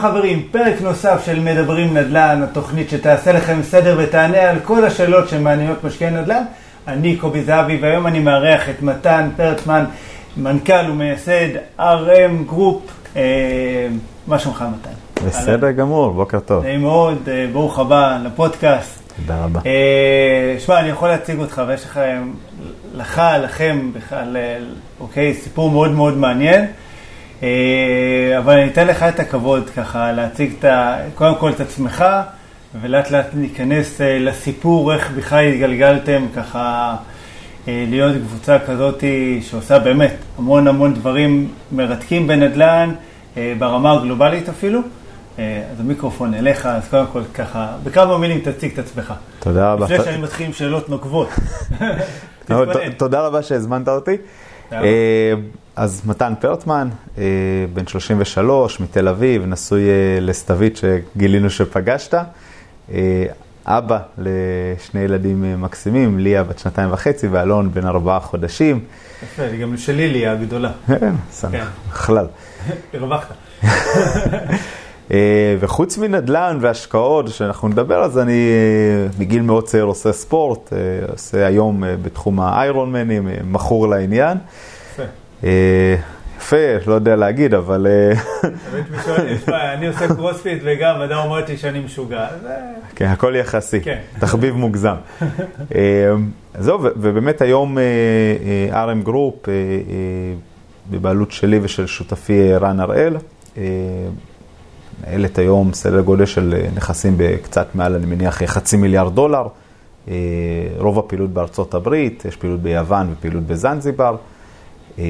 חברים, פרק נוסף של מדברים נדל"ן, התוכנית שתעשה לכם סדר ותענה על כל השאלות שמעניינות משקיעי נדל"ן. אני קובי זהבי, והיום אני מארח את מתן פרטמן, מנכ"ל ומייסד RM Group. אה, מה שלומך מתן? בסדר גמור, בוקר טוב. נעים מאוד, אה, ברוך הבא לפודקאסט. תודה רבה. אה, שמע, אני יכול להציג אותך, ויש לך, לך, לכם, בכלל, אה, אוקיי, סיפור מאוד מאוד מעניין. אה, אבל אני אתן לך את הכבוד ככה להציג את ה, קודם כל את עצמך, ולאט לאט ניכנס אה, לסיפור, איך בכלל התגלגלתם ככה אה, להיות קבוצה כזאת שעושה באמת המון המון דברים מרתקים בנדל"ן, ברמה הגלובלית אפילו. אז המיקרופון אליך, אז קודם כל ככה, בכמה מילים תציג את עצמך. תודה רבה. לפני שאני מתחיל עם שאלות נוקבות. תודה רבה שהזמנת אותי. אז מתן פרטמן, אה, בן 33, מתל אביב, נשוי אה, לסתווית שגילינו שפגשת. אה, אבא לשני ילדים מקסימים, ליה בת שנתיים וחצי ואלון בן ארבעה חודשים. יפה, גם שלי ליה הגדולה. כן, שמח, בכלל. הרווחת. וחוץ מנדל"ן והשקעות שאנחנו נדבר, אז אני מגיל מאוד צעיר עושה ספורט, עושה היום בתחום ה Iron Man ים, מכור לעניין. אה, יפה, לא יודע להגיד, אבל... אה, אני עושה קרוספיט וגם אדם אומר לי שאני משוגע. כן, הכל יחסי, כן. תחביב מוגזם. אה, זהו, ובאמת היום RM Group, בבעלות שלי ושל שותפי רן הראל, מנהלת היום סדר גודל של נכסים בקצת מעל, אני מניח, חצי מיליארד דולר. רוב הפעילות בארצות הברית, יש פעילות ביוון ופעילות בזנזיבר. אה,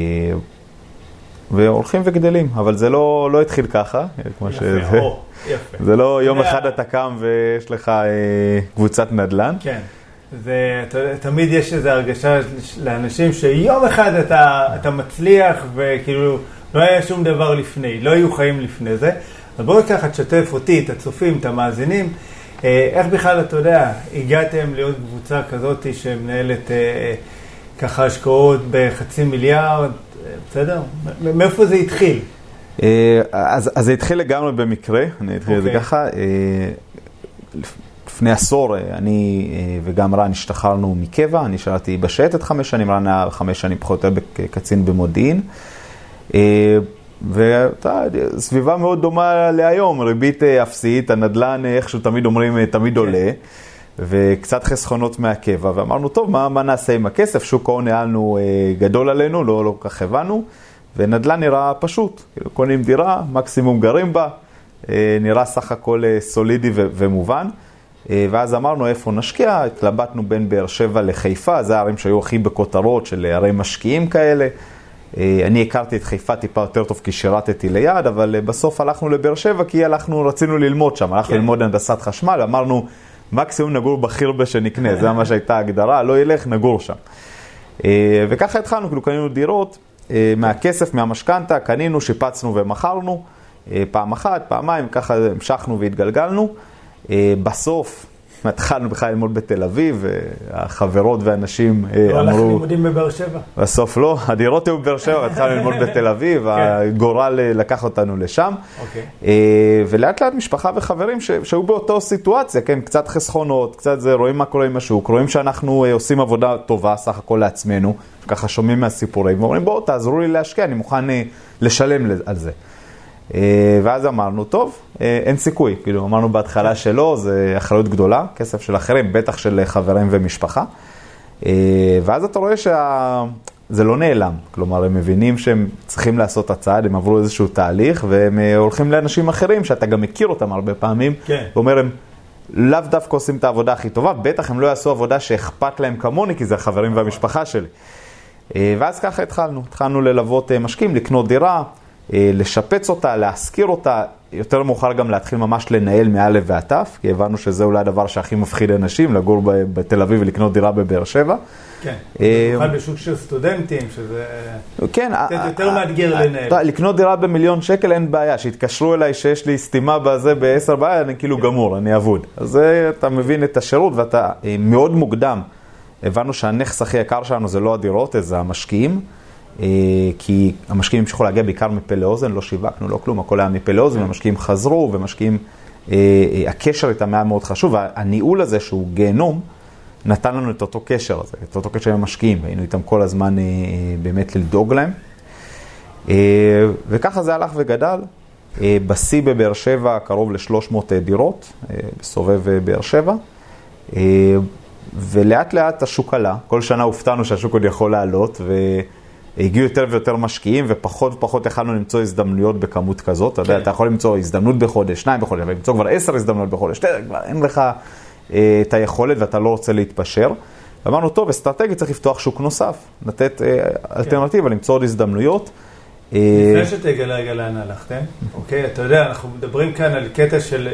והולכים וגדלים, אבל זה לא, לא התחיל ככה, כמו יפה, שזה, או, יפה. זה לא יום אחד אתה קם ויש לך אה, קבוצת נדל"ן. כן, זה, תמיד יש איזו הרגשה לאנשים שיום אחד אתה, אתה מצליח וכאילו לא היה שום דבר לפני, לא היו חיים לפני זה. אז בואו ככה תשתף אותי, את הצופים, את המאזינים, אה, איך בכלל, אתה יודע, הגעתם להיות קבוצה כזאת שמנהלת... אה, ככה השקעות בחצי מיליארד, בסדר? מאיפה זה התחיל? אה, אז, אז זה התחיל לגמרי במקרה, אני אתחיל את זה אוקיי. ככה. אה, לפני עשור, אה, אני וגם רן השתחררנו מקבע, אני שאלתי בשייטת חמש שנים, רן היה חמש שנים פחות או יותר כקצין במודיעין. ואתה, סביבה מאוד דומה להיום, ריבית אפסית, הנדל"ן, איכשהו תמיד אומרים, תמיד כן. עולה. וקצת חסכונות מהקבע, ואמרנו, טוב, מה, מה נעשה עם הכסף? שוק ההון נעלנו אה, גדול עלינו, לא, לא כל כך הבנו, ונדל"ן נראה פשוט, כאילו קונים דירה, מקסימום גרים בה, אה, נראה סך הכל אה, סולידי ו- ומובן. אה, ואז אמרנו איפה נשקיע, התלבטנו בין באר שבע לחיפה, זה הערים שהיו הכי בכותרות של ערי משקיעים כאלה. אה, אני הכרתי את חיפה טיפה יותר טוב כי שירתתי ליד, אבל אה, בסוף הלכנו לבאר שבע כי הלכנו, רצינו ללמוד שם, הלכנו כן. ללמוד הנדסת חשמל, אמרנו, מקסימום נגור בחירבה שנקנה, זה מה שהייתה ההגדרה, לא ילך, נגור שם. אה, וככה התחלנו, כאילו קנינו דירות אה, מהכסף, מהמשכנתה, קנינו, שיפצנו ומכרנו, אה, פעם אחת, פעמיים, ככה המשכנו והתגלגלנו. בסוף, התחלנו בכלל ללמוד בתל אביב, החברות ואנשים אה, אמרו... לא הלכנו לימודים בבאר שבע. בסוף לא, הדירות היו בבאר שבע, התחלנו ללמוד בתל אביב, כן. הגורל אה, לקח אותנו לשם. אוקיי. אה, ולאט לאט משפחה וחברים שהיו באותו סיטואציה, כן, קצת חסכונות, קצת זה, רואים מה קורה עם השוק, רואים שאנחנו עושים עבודה טובה סך הכל לעצמנו, ככה שומעים מהסיפורים, ואומרים בואו תעזרו לי להשקיע, אני מוכן לשלם על זה. אה, ואז אמרנו, טוב, אה, אין סיכוי. כאילו, אמרנו בהתחלה שלא, זה אחריות גדולה, כסף של אחרים, בטח של חברים ומשפחה. אה, ואז אתה רואה שזה לא נעלם. כלומר, הם מבינים שהם צריכים לעשות את הצעד, הם עברו איזשהו תהליך, והם הולכים לאנשים אחרים, שאתה גם מכיר אותם הרבה פעמים. כן. ואומר, הם לאו דווקא עושים את העבודה הכי טובה, בטח הם לא יעשו עבודה שאכפת להם כמוני, כי זה החברים והמשפחה שלי. ואז ככה התחלנו, התחלנו ללוות משקיעים, לקנות דירה. אה, לשפץ אותה, להשכיר אותה, יותר מאוחר גם להתחיל ממש לנהל מאלף ועד תף, כי הבנו שזה אולי הדבר שהכי מפחיד אנשים, לגור בתל אביב ולקנות דירה בבאר שבע. כן, אה, במיוחד בשוק של סטודנטים, שזה כן, יותר מאתגר לנהל. לקנות דירה במיליון שקל אין בעיה, שיתקשרו אליי שיש לי סתימה בזה בעשר בעיה, אני כאילו. גמור, אני אבוד. אז אתה מבין את השירות ואתה אה, מאוד מוקדם. הבנו שהנכס הכי יקר שלנו זה לא הדירות, זה המשקיעים. כי המשקיעים המשיכו להגיע בעיקר מפה לאוזן, לא שיווקנו, לא כלום, הכל היה מפה לאוזן, המשקיעים חזרו, ומשקיעים, הקשר איתם היה מאוד חשוב, והניהול הזה שהוא גיהנום, נתן לנו את אותו קשר הזה, את אותו קשר עם המשקיעים, והיינו איתם כל הזמן באמת לדאוג להם. וככה זה הלך וגדל. בשיא בבאר שבע קרוב ל-300 דירות, בסובב באר שבע. ולאט לאט השוק עלה, כל שנה הופתענו שהשוק עוד יכול לעלות, והגיעו יותר ויותר משקיעים, ופחות ופחות יכלנו למצוא הזדמנויות בכמות כזאת. אתה יודע, כן. אתה יכול למצוא הזדמנות בחודש, שניים בחודש, אבל למצוא כבר עשר הזדמנויות בחודש, כבר אין לך אה, את היכולת ואתה לא רוצה להתפשר. ואמרנו, טוב, אסטרטגית צריך לפתוח שוק נוסף, לתת אה, אלטרנטיבה, כן. למצוא עוד הזדמנויות. אה, לפני שתגלה רגע לאן הלכתם, אוקיי? אתה יודע, אנחנו מדברים כאן על קטע של...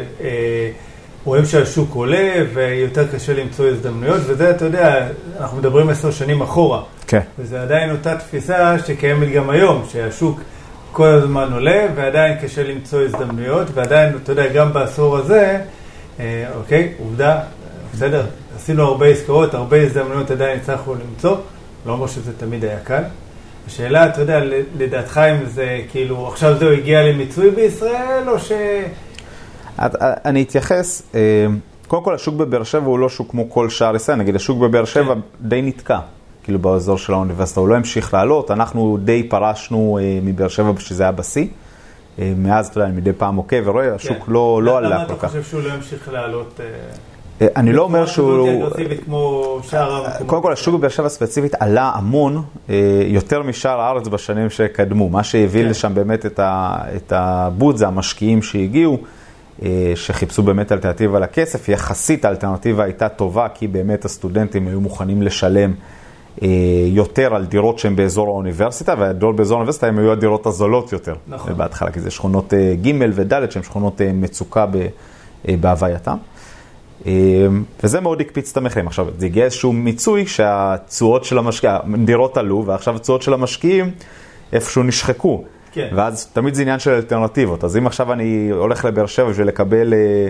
רואים שהשוק עולה ויותר קשה למצוא הזדמנויות, וזה, אתה יודע, אנחנו מדברים עשר שנים אחורה. כן. וזה עדיין אותה תפיסה שקיימת גם היום, שהשוק כל הזמן עולה ועדיין קשה למצוא הזדמנויות, ועדיין, אתה יודע, גם בעשור הזה, אה, אוקיי, עובדה, בסדר, עשינו הרבה עסקאות, הרבה הזדמנויות עדיין הצלחנו למצוא, לא אומר שזה תמיד היה קל. השאלה, אתה יודע, לדעתך אם זה כאילו, עכשיו זהו הגיע למיצוי בישראל, או ש... אני אתייחס, אה, קודם כל השוק בבאר שבע הוא לא שוק כמו כל שאר ישראל, נגיד השוק בבאר שבע כן. די נתקע, כאילו באזור של האוניברסיטה, הוא לא המשיך לעלות, אנחנו די פרשנו אה, מבאר שבע שזה היה בשיא. אה, מאז, אתה יודע, אני מדי פעם עוקב ורואה, השוק כן. לא, לא עלה כל כך. למה אתה חושב שהוא לא ימשיך לעלות? אני לא אומר שהוא... קודם כל, השוק בבאר שבע ספציפית עלה המון, יותר משאר הארץ בשנים שקדמו. מה שהביא כן. לשם באמת את הבוט זה המשקיעים שהגיעו. אה, שחיפשו באמת אלטרנטיבה לכסף. יחסית האלטרנטיבה הייתה טובה, כי באמת הסטודנטים היו מוכנים לשלם אה, יותר על דירות שהן באזור האוניברסיטה, והדירות באזור האוניברסיטה הן היו הדירות הזולות יותר. נכון. בהתחלה, כי זה שכונות אה, ג' וד' שהן שכונות מצוקה בהווייתם. וזה מאוד הקפיץ את המחירים. עכשיו, זה הגיע איזשהו מיצוי שהתשואות של המשקיעים, הדירות עלו, ועכשיו התשואות של המשקיעים איפשהו נשחקו. כן. ואז תמיד זה עניין של אלטרנטיבות. אז אם עכשיו אני הולך לבאר שבע בשביל לקבל, אה,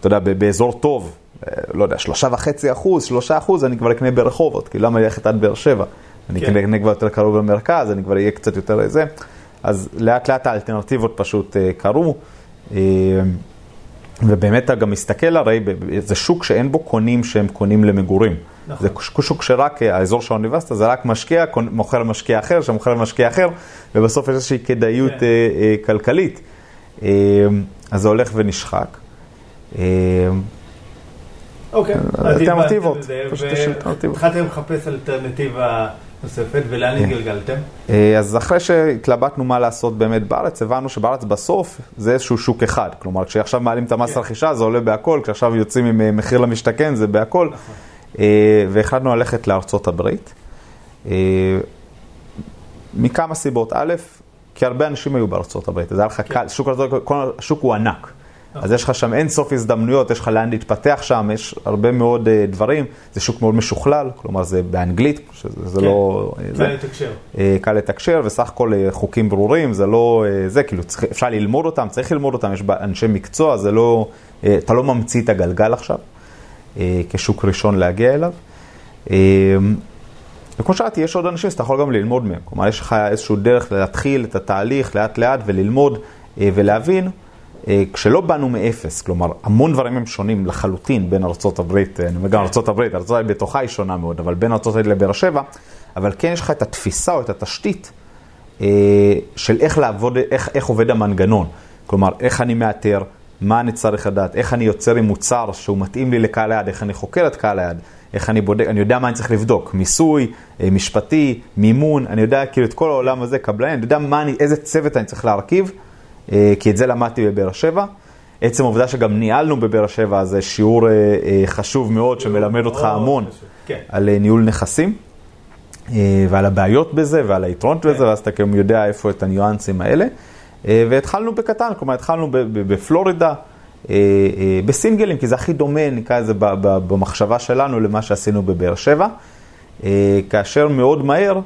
אתה יודע, באזור טוב, אה, לא יודע, שלושה וחצי אחוז, שלושה אחוז, אני כבר אקנה ברחובות, כי למה ללכת עד באר שבע? אני כן. אקנה כבר יותר קרוב למרכז, אני כבר אהיה קצת יותר זה. אז לאט לאט האלטרנטיבות פשוט אה, קרו. ובאמת אתה גם מסתכל הרי, זה שוק שאין בו קונים שהם קונים למגורים. נכון. זה שוק שרק, האזור של האוניברסיטה זה רק משקיע, מוכר למשקיע אחר, שמוכר למשקיע אחר, ובסוף יש איזושהי כדאיות כן. אה, אה, כלכלית. אה, אז זה הולך ונשחק. אה, אוקיי, אלטרנטיבות. התחלתם לחפש אלטרנטיבה נוספת, ולאן כן. התגלגלתם? אה, אז אחרי שהתלבטנו מה לעשות באמת בארץ, הבנו שבארץ בסוף זה איזשהו שוק אחד. כלומר, כשעכשיו מעלים את המס כן. רכישה זה עולה בהכל, כשעכשיו יוצאים עם אה, מחיר למשתכן זה בהכל. נכון. אה, והחלטנו ללכת לארצות הברית. מכמה סיבות. א', כי הרבה אנשים היו בארצות הברית, זה היה לך כן. קל, השוק הוא ענק. אז יש לך שם אין סוף הזדמנויות, יש לך לאן להתפתח שם, יש הרבה מאוד uh, דברים. זה שוק מאוד משוכלל, כלומר זה באנגלית, שזה כן. לא... קל זה, לתקשר. Uh, קל לתקשר, וסך הכל uh, חוקים ברורים, זה לא... Uh, זה, כאילו, צריך, אפשר ללמוד אותם, צריך ללמוד אותם, יש אנשי מקצוע, זה לא... Uh, אתה לא ממציא את הגלגל עכשיו, כשוק ראשון להגיע אליו. Uh, וכמו שאמרתי, יש עוד אנשים שאתה יכול גם ללמוד מהם. כלומר, יש לך איזשהו דרך להתחיל את התהליך לאט לאט וללמוד uh, ולהבין. אה, כשלא באנו מאפס, כלומר, המון דברים הם שונים לחלוטין בין ארה"ב, אה, אני אומר גם ארה"ב, ארה"ב בתוכה היא שונה מאוד, אבל בין ארה"ב לבאר שבע, אבל כן יש לך את התפיסה או את התשתית אה, של איך לעבוד, איך, איך עובד המנגנון. כלומר, איך אני מאתר, מה אני צריך לדעת, איך אני יוצר עם מוצר שהוא מתאים לי לקהל היעד, איך אני חוקר את קהל היעד, איך אני בודק, אני יודע מה אני צריך לבדוק, מיסוי, משפטי, מימון, אני יודע כאילו את כל העולם הזה, קבלן, אני יודע מה אני, איזה צוות אני צריך להרכיב. אה, כי את זה למדתי בבאר שבע. עצם העובדה שגם ניהלנו בבאר שבע זה שיעור אה, אה, חשוב מאוד שמלמד אותך המון כן. על ניהול נכסים ועל הבעיות בזה ועל היתרונות בזה, כן. ואז אתה כאילו יודע איפה את הניואנסים האלה. והתחלנו בקטן, כלומר התחלנו בפלורידה, בסינגלים, כי זה הכי דומה, נקרא לזה במחשבה שלנו, למה שעשינו בבאר שבע. כאשר מאוד מהר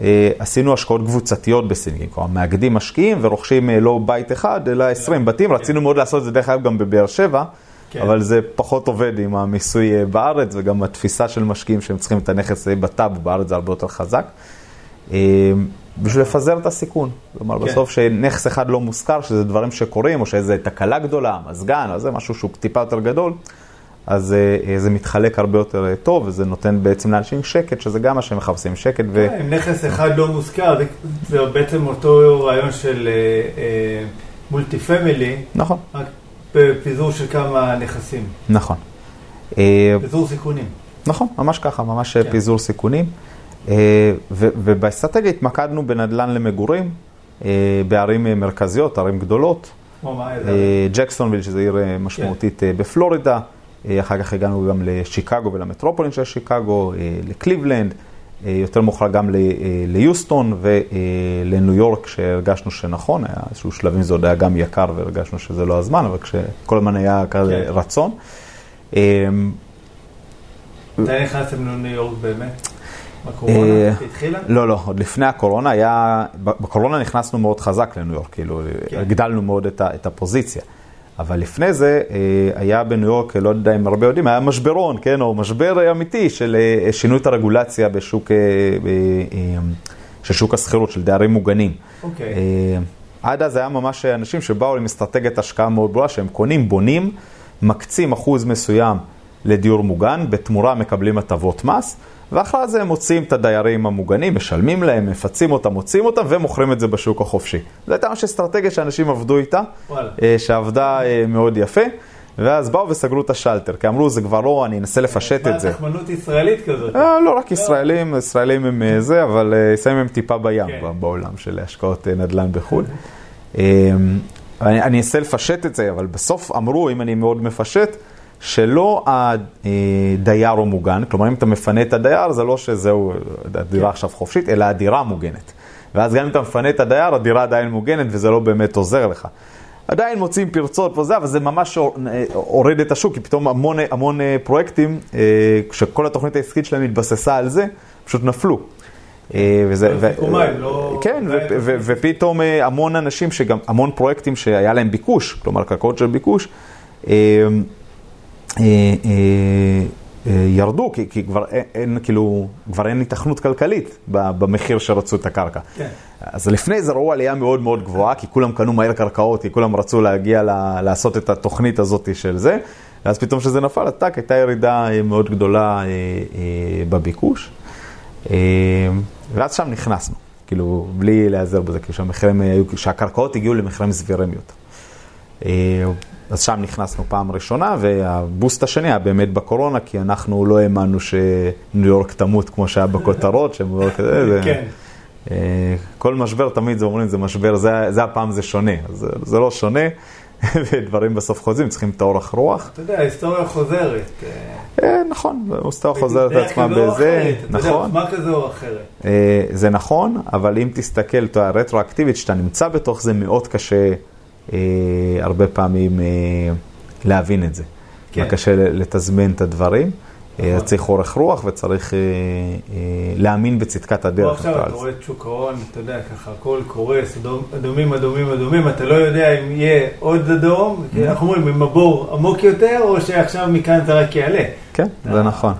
אה, עשינו השקעות קבוצתיות בסינגים, כלומר מאגדים משקיעים ורוכשים אה, לא בית אחד, אלא 20 בתים. רצינו מאוד לעשות את זה דרך אגב גם בבאר שבע, כן. אבל זה פחות עובד עם המיסוי אה, בארץ, וגם התפיסה של משקיעים שהם צריכים את הנכס בטאב בארץ זה הרבה יותר חזק. בשביל לפזר את הסיכון. כלומר, כן. בסוף שנכס אחד לא מושכר, שזה דברים שקורים, או שאיזו תקלה גדולה, מזגן, או זה משהו שהוא טיפה יותר גדול, אז אה, זה מתחלק הרבה יותר אה, טוב, וזה נותן בעצם לאנשים שקט, שזה גם מה שהם מחפשים, שקט ו... כן, אם נכס אחד לא מושכר, זה בעצם אותו רעיון של מולטי פמילי. נכון. רק בפיזור של כמה נכסים. נכון. פיזור סיכונים. נכון, ממש ככה, ממש כן. פיזור סיכונים. ובאסטרטגיה התמקדנו בנדל"ן למגורים, בערים מרכזיות, ערים גדולות. ג'קסונוויל, שזו עיר משמעותית כן. בפלורידה. אחר כך הגענו גם לשיקגו ולמטרופולין של שיקגו, לקליבלנד, יותר מאוחר גם ליוסטון ולניו יורק, שהרגשנו שנכון, היה איזשהו שלבים זה עוד היה גם יקר והרגשנו שזה לא הזמן, אבל כשכל הזמן היה כזה כן. רצון. מתי נכנסתם לניו יורק באמת? בקורונה? התחילה? לא, לא, עוד לפני הקורונה היה, בקורונה נכנסנו מאוד חזק לניו יורק, כאילו, כן. הגדלנו מאוד את הפוזיציה. אבל לפני זה היה בניו יורק, לא יודע אם הרבה יודעים, היה משברון, כן, או משבר אמיתי של שינוי את הרגולציה בשוק, של שוק השכירות, של דיירים מוגנים. אוקיי. עד אז היה ממש אנשים שבאו עם אסטרטגיית השקעה מאוד ברורה, שהם קונים, בונים, מקצים אחוז מסוים לדיור מוגן, בתמורה מקבלים הטבות מס. ואחרי זה הם מוציאים את הדיירים המוגנים, משלמים להם, מפצים אותם, מוציאים אותם ומוכרים את זה בשוק החופשי. זו הייתה ממש אסטרטגיה שאנשים עבדו איתה, וואלה. שעבדה מאוד יפה. ואז באו וסגרו את השלטר, כי אמרו, זה כבר לא, אני אנסה לפשט את זה. תחמנות ישראלית כזאת? לא רק ישראלים, ישראלים הם זה, אבל ישראלים הם טיפה בים כן. בעולם של השקעות נדל"ן בחו"ל. אני אנסה לפשט את זה, אבל בסוף אמרו, אם אני מאוד מפשט, שלא הדייר הוא מוגן, כלומר אם אתה מפנה את הדייר זה לא שזהו, הדירה עכשיו חופשית, אלא הדירה מוגנת. ואז גם אם אתה מפנה את הדייר, הדירה עדיין מוגנת וזה לא באמת עוזר לך. עדיין מוצאים פרצות וזה, אבל זה ממש הוריד את השוק, כי פתאום המון, המון פרויקטים, כשכל התוכנית העסקית שלהם התבססה על זה, פשוט נפלו. וזה, ו, לא... כן, ו, ו, ופתאום המון אנשים, שגם, המון פרויקטים שהיה להם ביקוש, כלומר קרקעות של ביקוש, אה, אה, אה, ירדו, כי, כי כבר אין, כאילו, כבר אין התכנות כלכלית במחיר שרצו את הקרקע. כן. אז לפני זה ראו עלייה מאוד מאוד גבוהה, כי כולם קנו מהר קרקעות, כי כולם רצו להגיע ל, לעשות את התוכנית הזאת של זה, ואז פתאום כשזה נפל, טאק, הייתה ירידה מאוד גדולה אה, אה, בביקוש. אה, ואז שם נכנסנו, כאילו, בלי להיעזר בזה, כי שהקרקעות הגיעו למחירים סבירים יותר. אה, אז שם נכנסנו פעם ראשונה, והבוסט השני היה באמת בקורונה, כי אנחנו לא האמנו שניו יורק תמות כמו שהיה בכותרות, שניו יורק... כן. אה, כל משבר, תמיד זה אומרים, זה משבר, זה, זה הפעם זה שונה. זה, זה לא שונה, ודברים בסוף חוזרים, צריכים את האורך רוח. אתה יודע, ההיסטוריה חוזרת. אה, נכון, ההיסטוריה חוזרת את עצמה בזה, נכון. מה כזה או אחרת. זה נכון, אבל אם תסתכל, הרטרואקטיבית, שאתה נמצא בתוך זה, מאוד קשה. אה, הרבה פעמים אה, להבין את זה. כן. קשה לתזמן את הדברים. אה, נכון. צריך אורך רוח וצריך אה, אה, להאמין בצדקת הדרך. עכשיו אתה רואה את שוק ההון, אתה יודע, ככה הכל קורס, אדומים, אדומים, אדומים, אתה לא יודע אם יהיה עוד אדום, mm-hmm. אנחנו אומרים, אם הבור עמוק יותר, או שעכשיו מכאן זה רק יעלה. כן, זה נכון.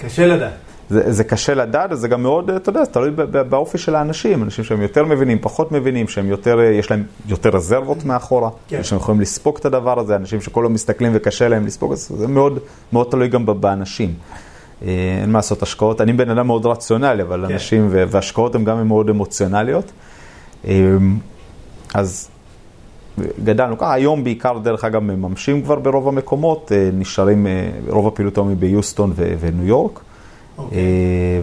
קשה לדעת. זה, זה קשה לדעת, זה גם מאוד, אתה יודע, זה תלוי באופי של האנשים, אנשים שהם יותר מבינים, פחות מבינים, שהם יותר, יש להם יותר רזרבות מאחורה, כן. שהם יכולים לספוג את הדבר הזה, אנשים שכל היום מסתכלים וקשה להם לספוג, אז זה מאוד, מאוד תלוי גם באנשים. אה, אין מה לעשות השקעות, אני בן אדם מאוד רציונלי, אבל כן. אנשים והשקעות הן גם מאוד אמוציונליות. אה, אז גדלנו ככה, היום בעיקר דרך אגב מממשים כבר ברוב המקומות, אה, נשארים, רוב הפעילות היום היא ביוסטון וניו יורק. אוקיי.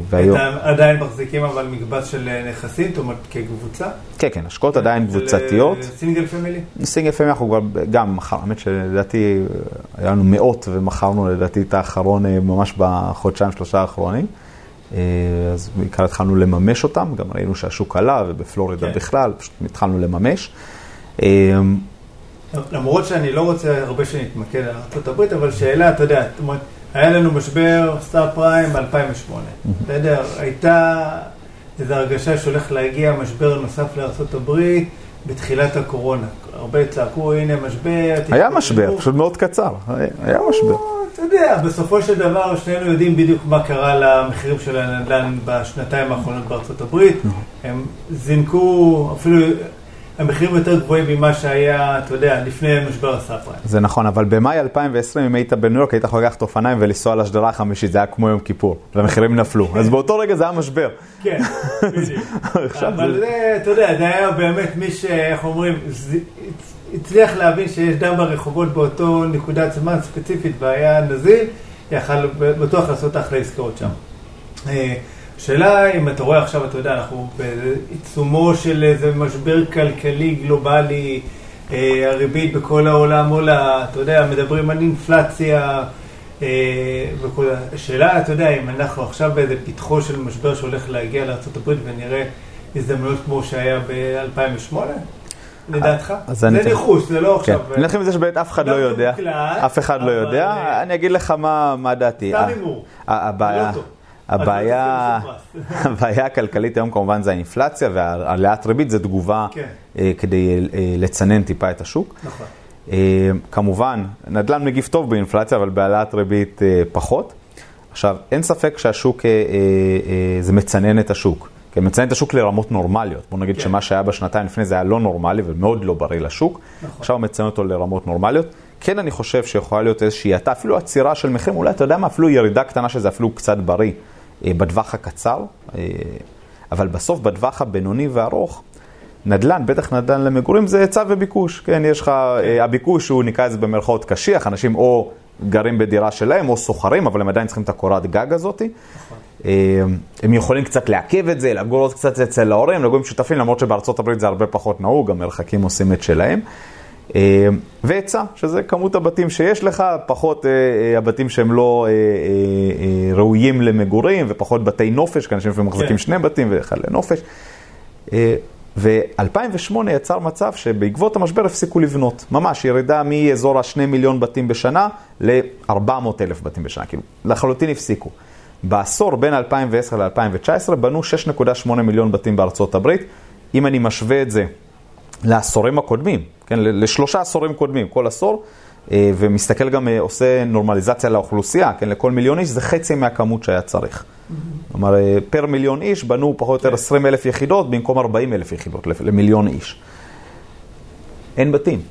והיום... עדיין מחזיקים אבל מקבץ של אה, נכסים, זאת אומרת כקבוצה? כן, כן, השקעות עדיין קבוצתיות. single family? single family אנחנו כבר גם מכרנו, האמת שלדעתי היה לנו מאות ומכרנו לדעתי את האחרון אה, ממש בחודשיים שלושה האחרונים. אה, אז בעיקר התחלנו לממש אותם, גם ראינו שהשוק עלה ובפלורידה כן. בכלל, פשוט התחלנו לממש. למרות שאני לא רוצה הרבה שנתמקד על ארה"ב, אבל שאלה, אתה יודע, היה לנו משבר סטאר פריים ב-2008, בסדר? הייתה איזו הרגשה שהולך להגיע משבר נוסף לארה"ב בתחילת הקורונה. הרבה צעקו, הנה משבר. היה משבר, פשוט מאוד קצר, היה משבר. אתה יודע, בסופו של דבר שנינו יודעים בדיוק מה קרה למחירים של הנדל"ן בשנתיים האחרונות בארצות הברית. הם זינקו, אפילו המחירים יותר גבוהים ממה שהיה, אתה יודע, לפני משבר הסאפריים. זה נכון, אבל במאי 2020, אם היית בניו יורק, היית יכול לקחת אופניים ולנסוע לשדרה החמישית, זה היה כמו יום כיפור, והמחירים נפלו. אז באותו רגע זה היה משבר. כן, בדיוק. אבל זה, אתה יודע, זה היה באמת מי ש... איך אומרים? הצליח להבין שיש דם ברחובות באותו נקודת זמן ספציפית והיה נזיל, יכל בטוח לעשות אחלה עסקאות שם. אה, השאלה אם אתה רואה עכשיו, אתה יודע, אנחנו בעיצומו של איזה משבר כלכלי גלובלי, אה, הריבית בכל העולם עולה, אתה יודע, מדברים על אינפלציה אה, וכל... השאלה, אתה יודע, אם אנחנו עכשיו באיזה פתחו של משבר שהולך להגיע לארה"ב ונראה הזדמנויות כמו שהיה ב-2008? לדעתך? זה ניחוש, זה לא עכשיו... אני אלך עם זה שבאמת אף אחד לא יודע. אף אחד לא יודע. אני אגיד לך מה דעתי. סתם הימור. הבעיה... הבעיה, הבעיה הכלכלית היום כמובן זה האינפלציה והעליית ריבית זה תגובה כן. אה, כדי אה, לצנן טיפה את השוק. נכון. אה, כמובן, נדל"ן מגיב טוב באינפלציה, אבל בהעלאת ריבית פחות. עכשיו, אין ספק שהשוק, זה מצנן את השוק. כי מצנן את השוק לרמות נורמליות. בוא נגיד כן. שמה שהיה בשנתיים לפני זה היה לא נורמלי ומאוד לא בריא לשוק. נכון. עכשיו הוא מצנן אותו לרמות נורמליות. כן, אני חושב שיכולה להיות איזושהי האטה, אפילו עצירה של מחירים, אולי אתה יודע מה, אפילו ירידה קטנה שזה אפילו קצת בריא. אה, בטווח הקצר, אה, אבל בסוף בטווח הבינוני והארוך, נדל"ן, בטח נדל"ן למגורים, זה היצע וביקוש. כן, יש לך, אה, הביקוש הוא נקרא לזה במרכאות קשיח, אנשים או גרים בדירה שלהם או סוחרים, אבל הם עדיין צריכים את הקורת גג הזאת. נכון. הם יכולים קצת לעכב את זה, לגור עוד קצת אצל ההורים, לגור עם שותפים, למרות שבארצות הברית זה הרבה פחות נהוג, המרחקים עושים את שלהם. אה, והיצע, שזה כמות הבתים שיש לך, פחות אה, אה, הבתים שהם לא ראויים למגורים, ופחות בתי נופש, כי אנשים לפעמים מחזיקים כן. שני בתים ואחד לנופש. ו-2008 יצר מצב שבעקבות המשבר הפסיקו לבנות. ממש ירידה מאזור ה-2 מיליון בתים בשנה ל-400 אלף בתים בשנה, כאילו לחלוטין הפסיקו. בעשור בין 2010 ל-2019 בנו 6.8 מיליון בתים בארצות הברית. אם אני משווה את זה לעשורים הקודמים, כן, לשלושה עשורים קודמים, כל עשור, אה, ומסתכל גם, אה, עושה נורמליזציה לאוכלוסייה, כן, לכל מיליון איש, זה חצי מהכמות שהיה צריך. כלומר, אה, פר מיליון איש בנו פחות או יותר 20 כן. אלף יחידות במקום 40 אלף יחידות למיליון איש. אין בתים.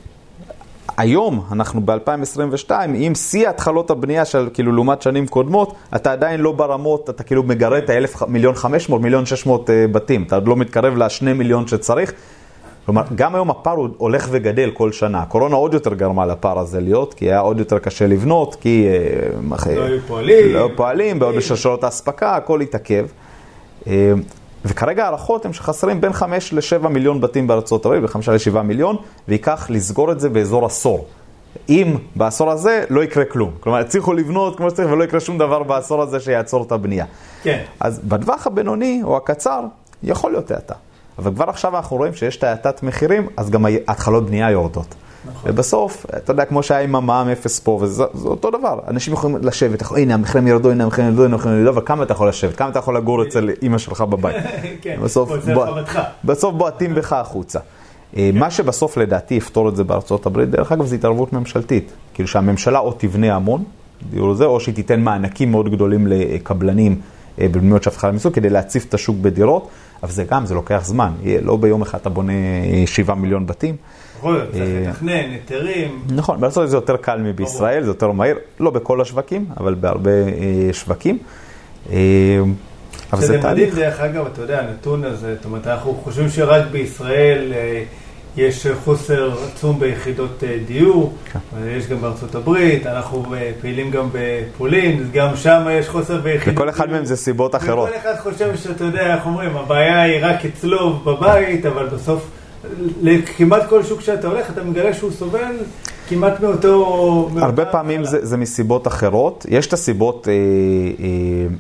היום, אנחנו ב-2022, עם שיא התחלות הבנייה של, כאילו, לעומת שנים קודמות, אתה עדיין לא ברמות, אתה כאילו מגרד את ה-1,000, מיליון 500, מיליון 600 בתים. אתה עוד לא מתקרב ל-2 מיליון שצריך. כלומר, גם היום הפער הולך וגדל כל שנה. הקורונה עוד יותר גרמה לפער הזה להיות, כי היה עוד יותר קשה לבנות, כי... אה, לא היו פועלים. לא פועלים, בעוד בשרשרות האספקה, הכל התעכב. אה, וכרגע הערכות הן שחסרים בין 5 ל-7 מיליון בתים בארצות הברית, בין 5 ל-7 מיליון, וייקח לסגור את זה באזור עשור. אם בעשור הזה לא יקרה כלום. כלומר, יצליחו לבנות כמו שצריך ולא יקרה שום דבר בעשור הזה שיעצור את הבנייה. כן. אז בטווח הבינוני או הקצר, יכול להיות האטה. אבל כבר עכשיו אנחנו רואים שיש את האטת מחירים, אז גם התחלות בנייה יורדות. נכון. ובסוף, אתה יודע, כמו שהיה עם המע"מ אפס פה, וזה אותו דבר. אנשים יכולים לשבת, יכול, הנה המחירים ירדו, הנה המחירים ירדו, הנה המחירים ירדו, אבל כמה אתה יכול לשבת? כמה אתה יכול לגור אצל אימא שלך בבית? כן, בסוף, בוא, בסוף בועטים בך החוצה. אה, כן. מה שבסוף לדעתי יפתור את זה בארצות הברית, דרך אגב, זה התערבות ממשלתית. כאילו שהממשלה או תבנה המון, או שהיא תיתן מענקים מאוד גדולים לקבלנים אה, בבניות שאף אחד לא כדי להציף את השוק בדירות. אבל זה גם, זה לוקח זמן. לא ביום אחד אתה בונה שבעה מיליון בתים. צריך אה, לתכנן, היתרים. נכון, בארצות זה יותר קל מבישראל, זה יותר מהיר, לא בכל השווקים, אבל בהרבה אה, שווקים. אה, אבל זה תהליך. מדהים, דרך אגב, אתה יודע, הנתון הזה, זאת אומרת, אנחנו חושבים שרק בישראל... יש חוסר עצום ביחידות אה, דיור, כן. יש גם בארצות הברית, אנחנו אה, פעילים גם בפולין, גם שם יש חוסר ביחידות. וכל אחד מהם זה סיבות אחרות. וכל אחד חושב שאתה יודע, איך אומרים, הבעיה היא רק אצלו בבית, אבל בסוף, כמעט כל שוק שאתה הולך, אתה מגלה שהוא סובל כמעט מאותו... הרבה פעמים זה, זה מסיבות אחרות. יש את הסיבות אה, אה,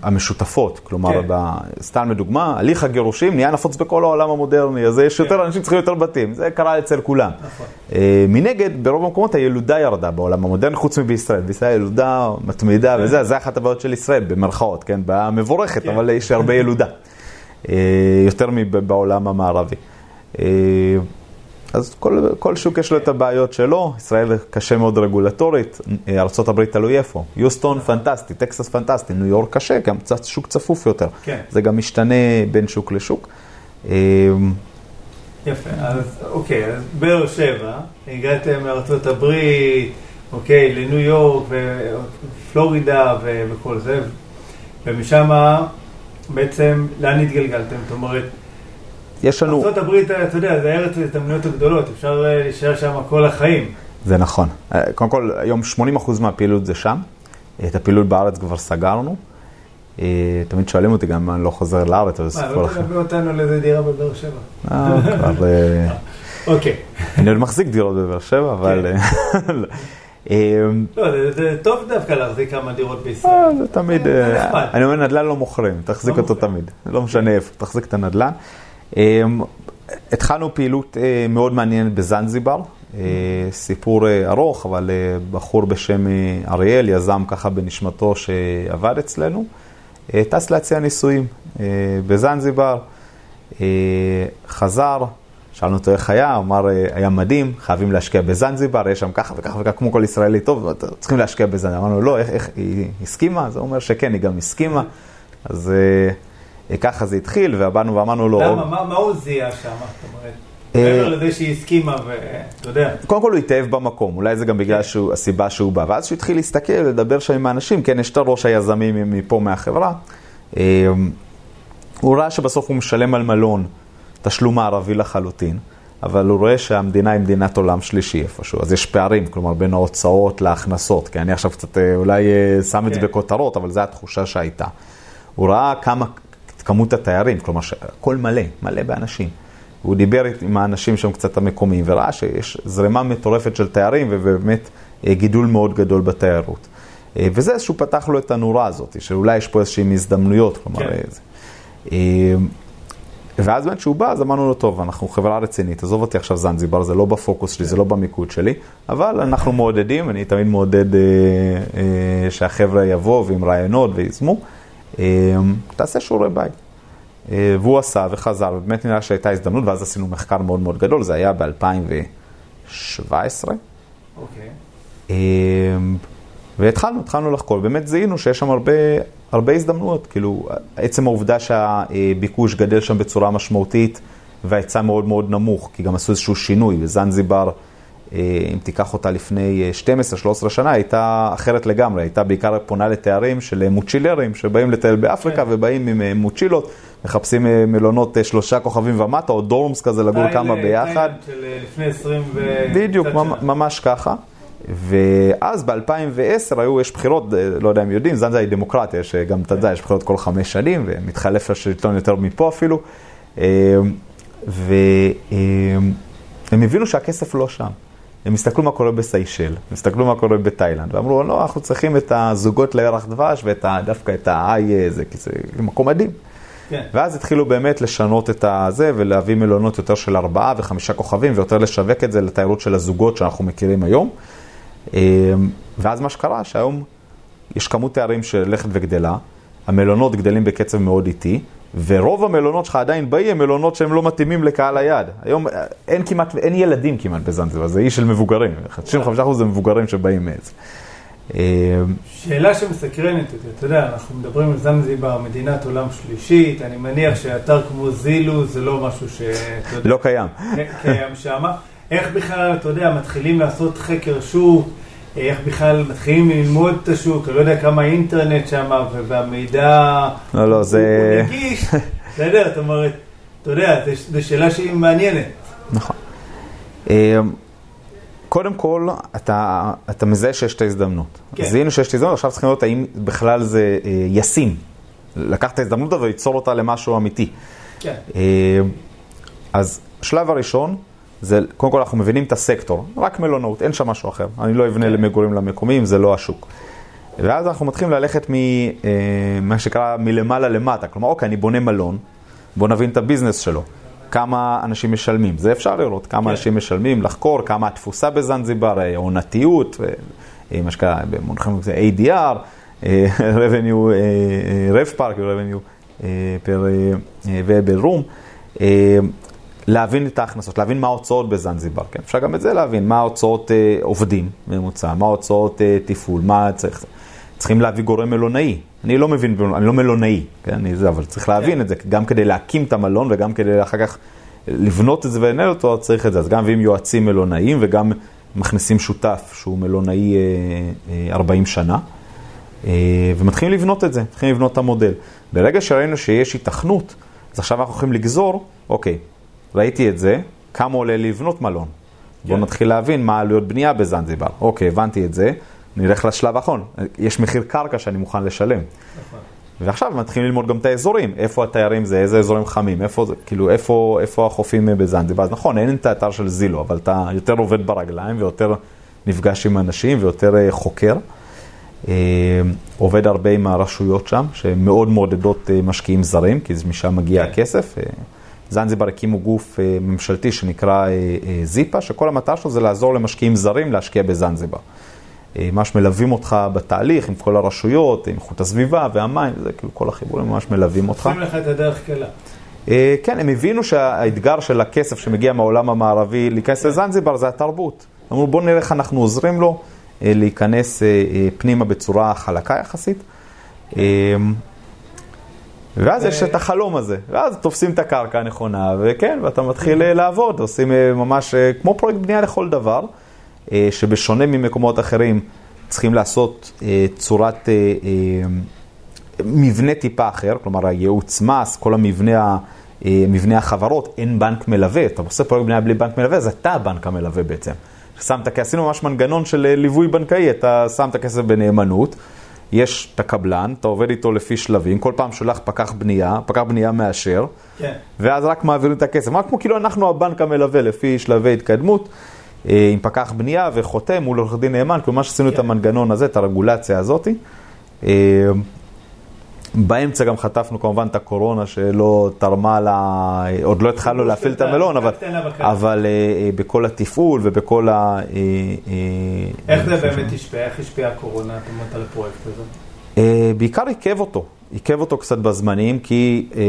המשותפות, כלומר, כן. ב, סתם לדוגמה, הליך הגירושים נהיה נפוץ בכל העולם המודרני, אז יש כן. יותר אנשים צריכים יותר בתים, זה קרה אצל כולם. נכון. אה, מנגד, ברוב המקומות הילודה ירדה בעולם המודרני, חוץ מבישראל. בישראל ילודה מתמידה כן. וזה, זה אחת הבעיות של ישראל, במרכאות, כן? בעיה מבורכת, כן. אבל יש הרבה ילודה. אה, יותר מבעולם המערבי. אה, אז כל, כל שוק יש לו את הבעיות שלו, ישראל קשה מאוד רגולטורית, ארה"ב תלוי איפה. יוסטון פנטסטי, טקסס פנטסטי, ניו יורק קשה, גם קצת שוק צפוף יותר. כן. זה גם משתנה בין שוק לשוק. יפה, אז אוקיי, אז באר שבע, הגעתם מארצות הברית, אוקיי, לניו יורק ופלורידה וכל זה, ומשם בעצם לאן התגלגלתם? זאת אומרת, יש לנו... הברית, אתה יודע, זה ארץ ההזדמנויות הגדולות, אפשר להישאר שם כל החיים. זה נכון. קודם כל, היום 80% מהפעילות זה שם. את הפעילות בארץ כבר סגרנו. תמיד שואלים אותי גם אם אני לא חוזר לארץ, אבל סיפור אחר. מה, לא תלווה אותנו לאיזה דירה בבאר שבע? אה, כבר... אוקיי. אני עוד מחזיק דירות בבאר שבע, אבל... לא, זה טוב דווקא להחזיק כמה דירות בישראל. זה תמיד, אני אומר, נדל"ן לא מוכרים, תחזיק אותו תמיד. לא משנה איפה, תחזיק את הנדל"ן. התחלנו פעילות מאוד מעניינת בזנזיבר, סיפור ארוך, אבל בחור בשם אריאל, יזם ככה בנשמתו שעבד אצלנו, טס להציע ניסויים בזנזיבר, חזר, שאלנו אותו איך היה, אמר, היה מדהים, חייבים להשקיע בזנזיבר, יש שם ככה וככה וככה, כמו כל ישראלי טוב, צריכים להשקיע בזנזיבר. אמרנו, לא, איך, איך, היא הסכימה? הוא אומר שכן, היא גם הסכימה. אז ככה זה התחיל, ובאנו ואמרנו לו... למה? מה, מה הוא זיהה שם? זאת אומרת, מעבר לזה שהיא הסכימה, ואתה יודע. קודם כל הוא התאהב במקום, אולי זה גם בגלל שהוא, הסיבה שהוא בא. ואז שהוא התחיל להסתכל, לדבר שם עם האנשים, כן, יש את הראש היזמים מפה מהחברה. הוא ראה שבסוף הוא משלם על מלון תשלום מערבי לחלוטין, אבל הוא רואה שהמדינה היא מדינת עולם שלישי איפשהו, אז יש פערים, כלומר, בין ההוצאות להכנסות, כי אני עכשיו קצת אולי שם את זה בכותרות, אבל זו התחושה שהייתה. הוא ראה כמה, כמות התיירים, כלומר, הכל מלא, מלא באנשים. הוא דיבר עם האנשים שם קצת המקומיים, וראה שיש זרימה מטורפת של תיירים, ובאמת גידול מאוד גדול בתיירות. וזה איזשהו פתח לו את הנורה הזאת, שאולי יש פה איזשהן הזדמנויות, כלומר, כן. איזה. ואז באמת כשהוא בא, אז אמרנו לו, טוב, אנחנו חברה רצינית, עזוב אותי עכשיו זנזיבר, זה לא בפוקוס שלי, זה לא במיקוד שלי, אבל אנחנו מעודדים, אני תמיד מעודד אה, אה, שהחבר'ה יבואו עם רעיונות אה, תעשה שיעורי בית. אה, והוא עשה וחזר, ובאמת נראה שהייתה הזדמנות, ואז עשינו מחקר מאוד מאוד גדול, זה היה ב-2017. אוקיי. אה, והתחלנו, התחלנו לחקור, באמת זיהינו שיש שם הרבה, הרבה הזדמנויות, כאילו עצם העובדה שהביקוש גדל שם בצורה משמעותית וההיצע מאוד מאוד נמוך, כי גם עשו איזשהו שינוי, וזנזיבר, אם תיקח אותה לפני 12-13 שנה, הייתה אחרת לגמרי, הייתה בעיקר פונה לתארים של מוצ'ילרים שבאים לטייל באפריקה כן. ובאים עם מוצ'ילות, מחפשים מלונות שלושה כוכבים ומטה, או דורמס כזה לגור כמה ביחד. של לפני 20 ו... בדיוק. ממש ככה. ואז ב-2010 היו, יש בחירות, לא יודע אם יודעים, זנזה היא דמוקרטיה, יש גם אתה יודע, יש בחירות כל חמש שנים, ומתחלף השלטון יותר מפה אפילו. והם הבינו שהכסף לא שם. הם הסתכלו מה קורה בסיישל, הם הסתכלו מה קורה בתאילנד, ואמרו, לא, אנחנו צריכים את הזוגות לירח דבש ואת ה, דווקא את ה-I, זה, כי זה מקום מדהים. כן. ואז התחילו באמת לשנות את הזה ולהביא מלונות יותר של ארבעה וחמישה כוכבים ויותר לשווק את זה לתיירות של הזוגות שאנחנו מכירים היום. ואז מה שקרה, שהיום יש כמות תיירים שהולכת וגדלה, המלונות גדלים בקצב מאוד איטי, ורוב המלונות שלך עדיין באים הם מלונות שהם לא מתאימים לקהל היעד. היום אין כמעט, אין ילדים כמעט בזנזיבר, זה אי של מבוגרים, 95% זה מבוגרים שבאים מאז. שאלה שמסקרנת אותי, אתה יודע, אנחנו מדברים על זנזיבר, מדינת עולם שלישית, אני מניח שאתר כמו זילו זה לא משהו ש... לא קיים. קיים שמה. איך בכלל, אתה יודע, מתחילים לעשות חקר שוק, איך בכלל מתחילים ללמוד את השוק, אני לא יודע כמה אינטרנט שם, והמידע לא, לא, זה... הוא נגיש, בסדר, זאת אומרת, אתה יודע, זו שאלה שהיא מעניינת. נכון. קודם כל, אתה, אתה מזהה שיש את ההזדמנות. כן. זיהינו שיש את ההזדמנות, עכשיו צריכים לראות האם בכלל זה אה, ישים. לקחת את ההזדמנות הזו וליצור אותה למשהו אמיתי. כן. אה, אז השלב הראשון, זה קודם כל אנחנו מבינים את הסקטור, רק מלונאות, אין שם משהו אחר. אני לא אבנה כן. למגורים למקומיים, זה לא השוק. ואז אנחנו מתחילים ללכת ממה שקרה מלמעלה למטה. כלומר, אוקיי, אני בונה מלון, בוא נבין את הביזנס שלו. כמה אנשים משלמים, זה אפשר לראות, כמה כן. אנשים משלמים, לחקור, כמה התפוסה בזנזיבר, אה, עונתיות, אה, מה שקרה במונחים זה ADR, אה, revenue, rev park, revenue per available room. להבין את ההכנסות, להבין מה ההוצאות בזנזיבר, כן? אפשר גם את זה להבין, מה ההוצאות אה, עובדים ממוצע, מה ההוצאות אה, תפעול, מה צריך, צריכים להביא גורם מלונאי. אני לא מבין, אני לא מלונאי, כן? אני זה, אבל צריך להבין כן. את זה, גם כדי להקים את המלון וגם כדי אחר כך לבנות את זה ולנהל אותו, צריך את זה. אז גם מביאים יועצים מלונאיים וגם מכניסים שותף שהוא מלונאי אה, אה, 40 שנה, אה, ומתחילים לבנות את זה, מתחילים לבנות את המודל. ברגע שראינו שיש היתכנות, אז עכשיו אנחנו יכולים לגזור, אוקיי, ראיתי את זה, כמה עולה לבנות מלון. כן. בואו נתחיל להבין מה עלויות בנייה בזנזיבר. אוקיי, הבנתי את זה, נלך לשלב האחרון. יש מחיר קרקע שאני מוכן לשלם. נכון. ועכשיו מתחילים ללמוד גם את האזורים, איפה התיירים זה, איזה אזורים חמים, איפה זה, כאילו, איפה, איפה החופים בזנזיבר. אז נכון, אין את האתר של זילו, אבל אתה יותר עובד ברגליים ויותר נפגש עם אנשים ויותר אה, חוקר. אה, עובד הרבה עם הרשויות שם, שמאוד מעודדות אה, משקיעים זרים, כי משם מגיע כן. הכסף. זנזיבר הקימו גוף ממשלתי שנקרא זיפה, שכל המטרה שלו זה לעזור למשקיעים זרים להשקיע בזנזיבר. ממש מלווים אותך בתהליך עם כל הרשויות, עם איכות הסביבה והמים, זה כאילו כל החיבורים ממש מלווים אותך. עושים לך את הדרך קלה. כן, הם הבינו שהאתגר של הכסף שמגיע מהעולם המערבי להיכנס לזנזיבר זה התרבות. אמרו בואו נראה איך אנחנו עוזרים לו. אה, להיכנס אה, אה, פנימה בצורה חלקה יחסית. ואז יש את החלום הזה, ואז תופסים את הקרקע הנכונה, וכן, ואתה מתחיל לעבוד, עושים ממש כמו פרויקט בנייה לכל דבר, שבשונה ממקומות אחרים צריכים לעשות צורת מבנה טיפה אחר, כלומר הייעוץ מס, כל המבנה, מבנה החברות, אין בנק מלווה, אתה עושה פרויקט בנייה בלי בנק מלווה, אז אתה הבנק המלווה בעצם. שמת, כי עשינו ממש מנגנון של אה, ליווי בנקאי, אתה שם את הכסף בנאמנות, יש את הקבלן, אתה עובד איתו לפי שלבים, כל פעם שולח פקח בנייה, פקח בנייה מאשר, כן. ואז רק מעבירים את הכסף. מה כמו כאילו אנחנו הבנק המלווה לפי שלבי התקדמות, אה, עם פקח בנייה וחותם מול עורך דין נאמן, כלומר שעשינו כן. את המנגנון הזה, את הרגולציה הזאתי. אה, באמצע גם חטפנו כמובן את הקורונה שלא תרמה לה, עוד לא התחלנו להפעיל את המלון, אבל, אבל uh, בכל התפעול ובכל ה... Uh, איך זה באמת השפיע? איך השפיעה הקורונה, אומרת, על הפרויקט הזה? Uh, בעיקר עיכב אותו. עיכב אותו קצת בזמנים, כי אה,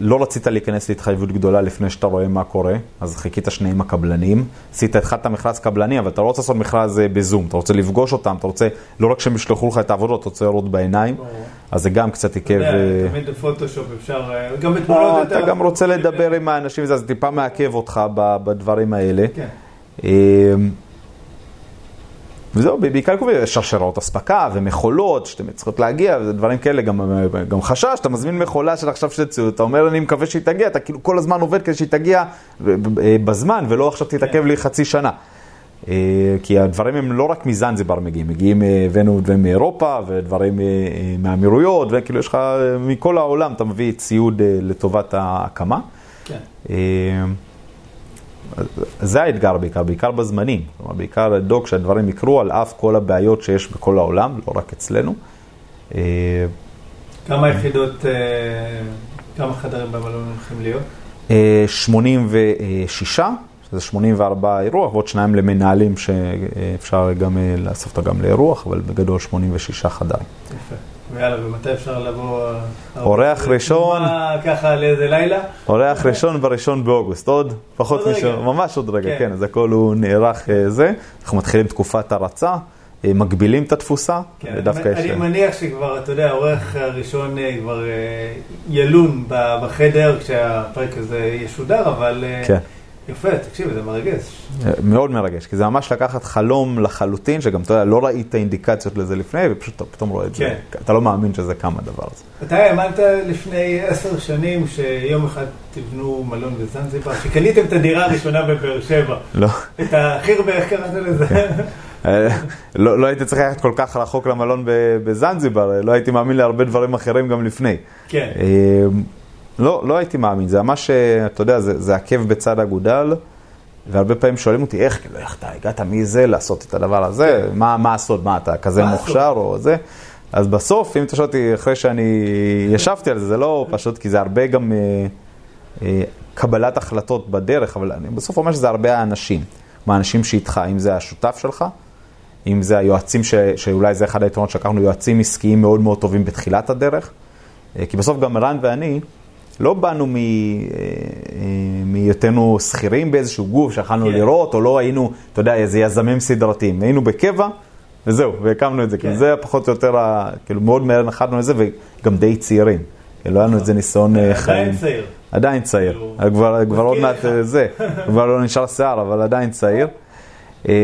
לא רצית להיכנס להתחייבות גדולה לפני שאתה רואה מה קורה, אז חיכית שנייה עם הקבלנים. עשית, התחלת מכרז קבלני, אבל אתה לא רוצה לעשות מכרז אה, בזום, אתה רוצה לפגוש אותם, אתה רוצה, לא רק שהם ישלחו לך את העבודות, אתה רוצה לראות בעיניים, אז זה גם קצת עיכב. אתה יודע, אה, תמיד בפוטושופ אפשר, אה, גם בתמונות אתה... אתה גם רוצה לדבר עם האנשים, זה טיפה מעכב אותך בדברים האלה. כן. וזהו, בעיקר קובעים שרשרות אספקה ומכולות שאתם צריכות להגיע, וזה דברים כאלה, גם, גם חשש, אתה מזמין מכולה של עכשיו של ציוד, אתה אומר, אני מקווה שהיא תגיע, אתה כאילו כל הזמן עובד כדי שהיא תגיע בזמן, ולא עכשיו תתעכב לי חצי שנה. אה, כי הדברים הם לא רק מזנזיבר מגיעים, מגיעים, אה, הבאנו דברים מאירופה ודברים אה, מהאמירויות, וכאילו יש לך, מכל העולם אתה מביא ציוד לטובת ההקמה. כן. זה האתגר בעיקר, בעיקר בזמנים. כלומר, בעיקר לדאוג שהדברים יקרו על אף כל הבעיות שיש בכל העולם, לא רק אצלנו. כמה יחידות, כמה חדרים במלון הולכים להיות? 86, אה, שזה 84 אירוח, ועוד שניים למנהלים שאפשר גם לאסוף אותה גם לאירוח, אבל בגדול 86 חדרים. יפה. ויאללה, ומתי אפשר לבוא... אורח ראשון... ככה לאיזה לילה? אורח ראשון בראשון באוגוסט, עוד פחות משהו, ממש עוד רגע, כן, כן אז הכל הוא נערך אה, זה. אנחנו מתחילים תקופת הרצה. אה, מגבילים את התפוסה, כן, ודווקא יש... אני מניח שכבר, אתה יודע, העורך הראשון אה, כבר ילון בחדר כשהפרק הזה ישודר, אבל... כן. יפה, תקשיב, זה מרגש. מאוד מרגש, כי זה ממש לקחת חלום לחלוטין, שגם, אתה יודע, לא ראית אינדיקציות לזה לפני, ופשוט אתה פתאום רואה את כן. זה. אתה לא מאמין שזה קם הדבר הזה. אתה האמנת לפני עשר שנים שיום אחד תבנו מלון בזנזיבר, שקניתם את הדירה הראשונה בבאר שבע. לא. את החירבה, איך קראת לזה? כן. לא, לא הייתי צריך ללכת כל כך רחוק למלון בזנזיבר, לא הייתי מאמין להרבה דברים אחרים גם לפני. כן. לא, לא הייתי מאמין, זה ממש, אה, אתה יודע, זה, זה עקב בצד אגודל, והרבה פעמים שואלים אותי, איך, כאילו, איך אתה הגעת? מזה לעשות את הדבר הזה, מה, מה הסוד, מה, אתה כזה מוכשר או זה? אז בסוף, אם אתה שואל אותי, אחרי שאני ישבתי על זה, זה לא פשוט, כי זה הרבה גם אה, אה, קבלת החלטות בדרך, אבל אני בסוף אומר שזה הרבה האנשים, מהאנשים שאיתך, אם זה השותף שלך, אם זה היועצים, ש, שאולי זה אחד היתרונות שלקחנו, יועצים עסקיים מאוד מאוד טובים בתחילת הדרך, אה, כי בסוף גם רן ואני, לא באנו מהיותנו שכירים באיזשהו גוף שיכלנו כן. לראות, או לא היינו, אתה יודע, איזה יזמים סדרתיים. היינו בקבע, וזהו, והקמנו את זה. כן. זה פחות או יותר, כאילו, מאוד מהר נחתנו לזה, וגם די צעירים. לא היה לנו איזה ניסיון אה, חיים. עדיין צעיר. עדיין צעיר. כבר, כבר עוד מעט אה, זה, כבר לא נשאר שיער, אבל עדיין צעיר. אה,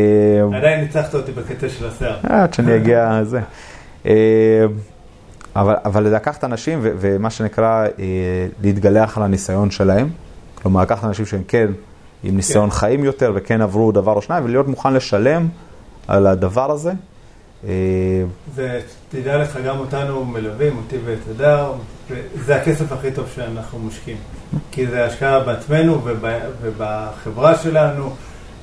עדיין ניצחת אותי בקטע של השיער. עד שאני אגיע לזה. אבל, אבל לקחת אנשים, ומה שנקרא, להתגלח על הניסיון שלהם. כלומר, לקחת אנשים שהם כן עם ניסיון כן. חיים יותר, וכן עברו דבר או שניים, ולהיות מוכן לשלם על הדבר הזה. ותדע לך, גם אותנו מלווים, אותי ואת הדר, זה הכסף הכי טוב שאנחנו משקיעים. כי זה השקעה בעצמנו ובחברה שלנו,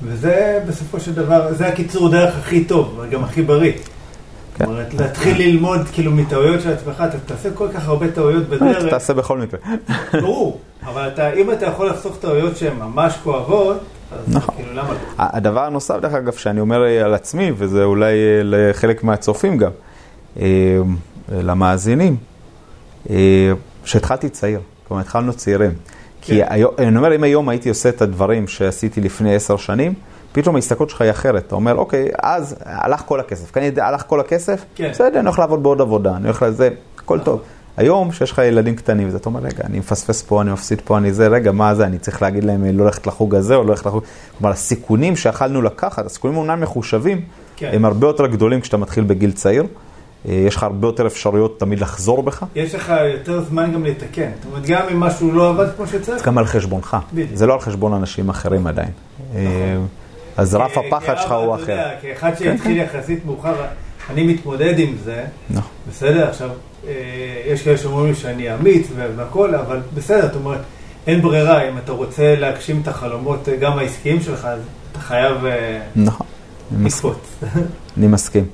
וזה בסופו של דבר, זה הקיצור דרך הכי טוב, וגם הכי בריא. כן. זאת אומרת, להתחיל ללמוד כאילו מטעויות של עצמך, אתה תעשה כל כך הרבה טעויות בדרך. אתה תעשה בכל מקרה. ברור, אבל אתה, אם אתה יכול לחסוך טעויות שהן ממש כואבות, אז נכון. כאילו למה לא? הדבר הנוסף, דרך אגב, שאני אומר על עצמי, וזה אולי אה, לחלק מהצופים גם, אה, למאזינים, אה, שהתחלתי צעיר, כלומר התחלנו צעירים. כי כן. היום, אני אומר, אם היום הייתי עושה את הדברים שעשיתי לפני עשר שנים, פתאום ההסתכלות שלך היא אחרת. אתה אומר, אוקיי, אז הלך כל הכסף. כאן הלך כל הכסף, כן. בסדר, אני הולך לעבוד בעוד עבודה, אני הולך לזה, הכל טוב. היום, שיש לך ילדים קטנים, אתה אומר, רגע, אני מפספס פה, אני מפסיד פה, אני זה, רגע, מה זה, אני צריך להגיד להם לא ללכת לחוג הזה או לא ללכת לחוג... כלומר, הסיכונים שיכלנו לקחת, הסיכונים אומנם מחושבים, כן. הם הרבה יותר גדולים כשאתה מתחיל בגיל צעיר. אה, יש לך הרבה יותר אפשרויות תמיד לחזור בך. יש לך יותר זמן גם לתקן. זאת אומרת, גם אם משהו לא עבד כמו שצריך. זה גם על חשבונך. בדיוק. זה לא על חשבון אנשים אחרים עדיין. נכון. אה, אז רף הפחד שלך הוא אחר. כאחד כן, שהתחיל כן. יחסית מאוחר, אני מתמודד עם זה. נכון. בסדר, עכשיו, אה, יש כאלה שאומרים שאני אמיץ והכול, אבל בסדר, זאת אומרת, אין ברירה, אם אתה רוצה להגשים את החלומות, גם העסקיים שלך, אז אתה חייב נכון. לקפוץ. אני מסכים.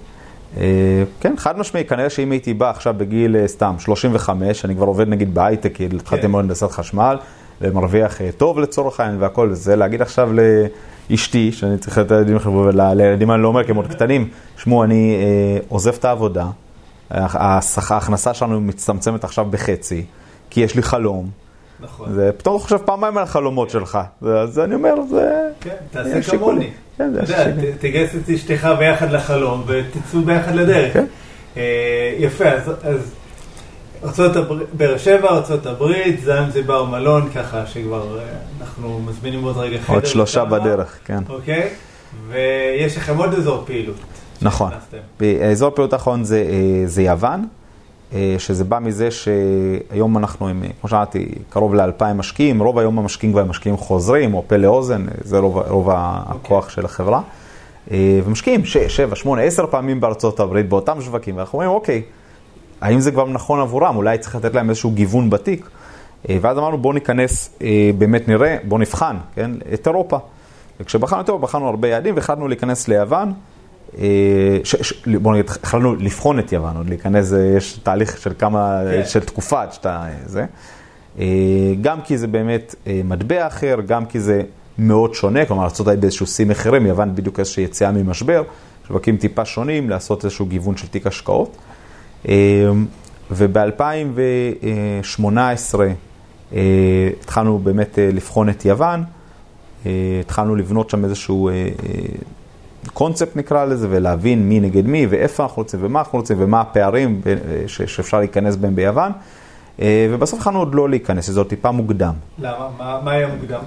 אה, כן, חד משמעי, כנראה שאם הייתי בא עכשיו בגיל אה, סתם 35, אני כבר עובד נגיד בהייטק, כי התחלתי כן. מאוד הנדסת חשמל, ומרוויח אה, טוב לצורך העניין והכל, וזה להגיד עכשיו לאשתי, שאני צריך לתת לילדים חבר'ה, ולילדים אני לא אומר כי הם עוד קטנים, שמעו, אני אה, עוזב את העבודה, ההכנסה שלנו מצטמצמת עכשיו בחצי, כי יש לי חלום. נכון. זה פתאום חושב פעמיים על החלומות שלך. אז אני אומר, זה... כן, תעשה כמוני. כן, זה יודע, תגייס את אשתך ביחד לחלום ותצאו ביחד לדרך. כן. אה, יפה, אז באר שבע, ארצות הברית, זנזיבר מלון, ככה שכבר אה, אנחנו מזמינים עוד רגע חדר. עוד שלושה בדרך, כן. אוקיי, ויש לכם עוד אזור פעילות. נכון. אזור פעילות האחרון זה יוון. אה, שזה בא מזה שהיום אנחנו עם, כמו שאמרתי, קרוב לאלפיים משקיעים, רוב היום המשקיעים כבר משקיעים חוזרים, או פה לאוזן, זה רוב, רוב הכוח okay. של החברה. אה, ומשקיעים 6, 7, 8, 10 פעמים בארצות הברית באותם שווקים, ואנחנו אומרים, אוקיי, האם זה כבר נכון עבורם? אולי צריך לתת להם איזשהו גיוון בתיק. אה, ואז אמרנו, בואו ניכנס, באמת נראה, בואו נבחן, כן, את אירופה. וכשבחרנו את אירופה, בחרנו הרבה יעדים והחלטנו להיכנס ליוון. אה, בוא נגיד, החלטנו לבחון את יוון, עוד להיכנס, יש תהליך של כמה, כן. של תקופה עד שאתה, זה. אה, גם כי זה באמת אה, מטבע אחר, גם כי זה מאוד שונה, כלומר, ארה"ב באיזשהו שיא מחירים, יוון בדיוק איזושהי יציאה ממשבר, שווקים טיפה שונים, לעשות איזשהו גיוון של תיק השקעות. וב-2018 התחלנו באמת לבחון את יוון, התחלנו לבנות שם איזשהו קונספט נקרא לזה, ולהבין מי נגד מי, ואיפה אנחנו רוצים, ומה אנחנו רוצים, ומה הפערים שאפשר להיכנס בהם ביוון. אה, ובסוף יכולנו עוד לא להיכנס, זה עוד טיפה מוקדם. למה? מה, מה היה מוקדם?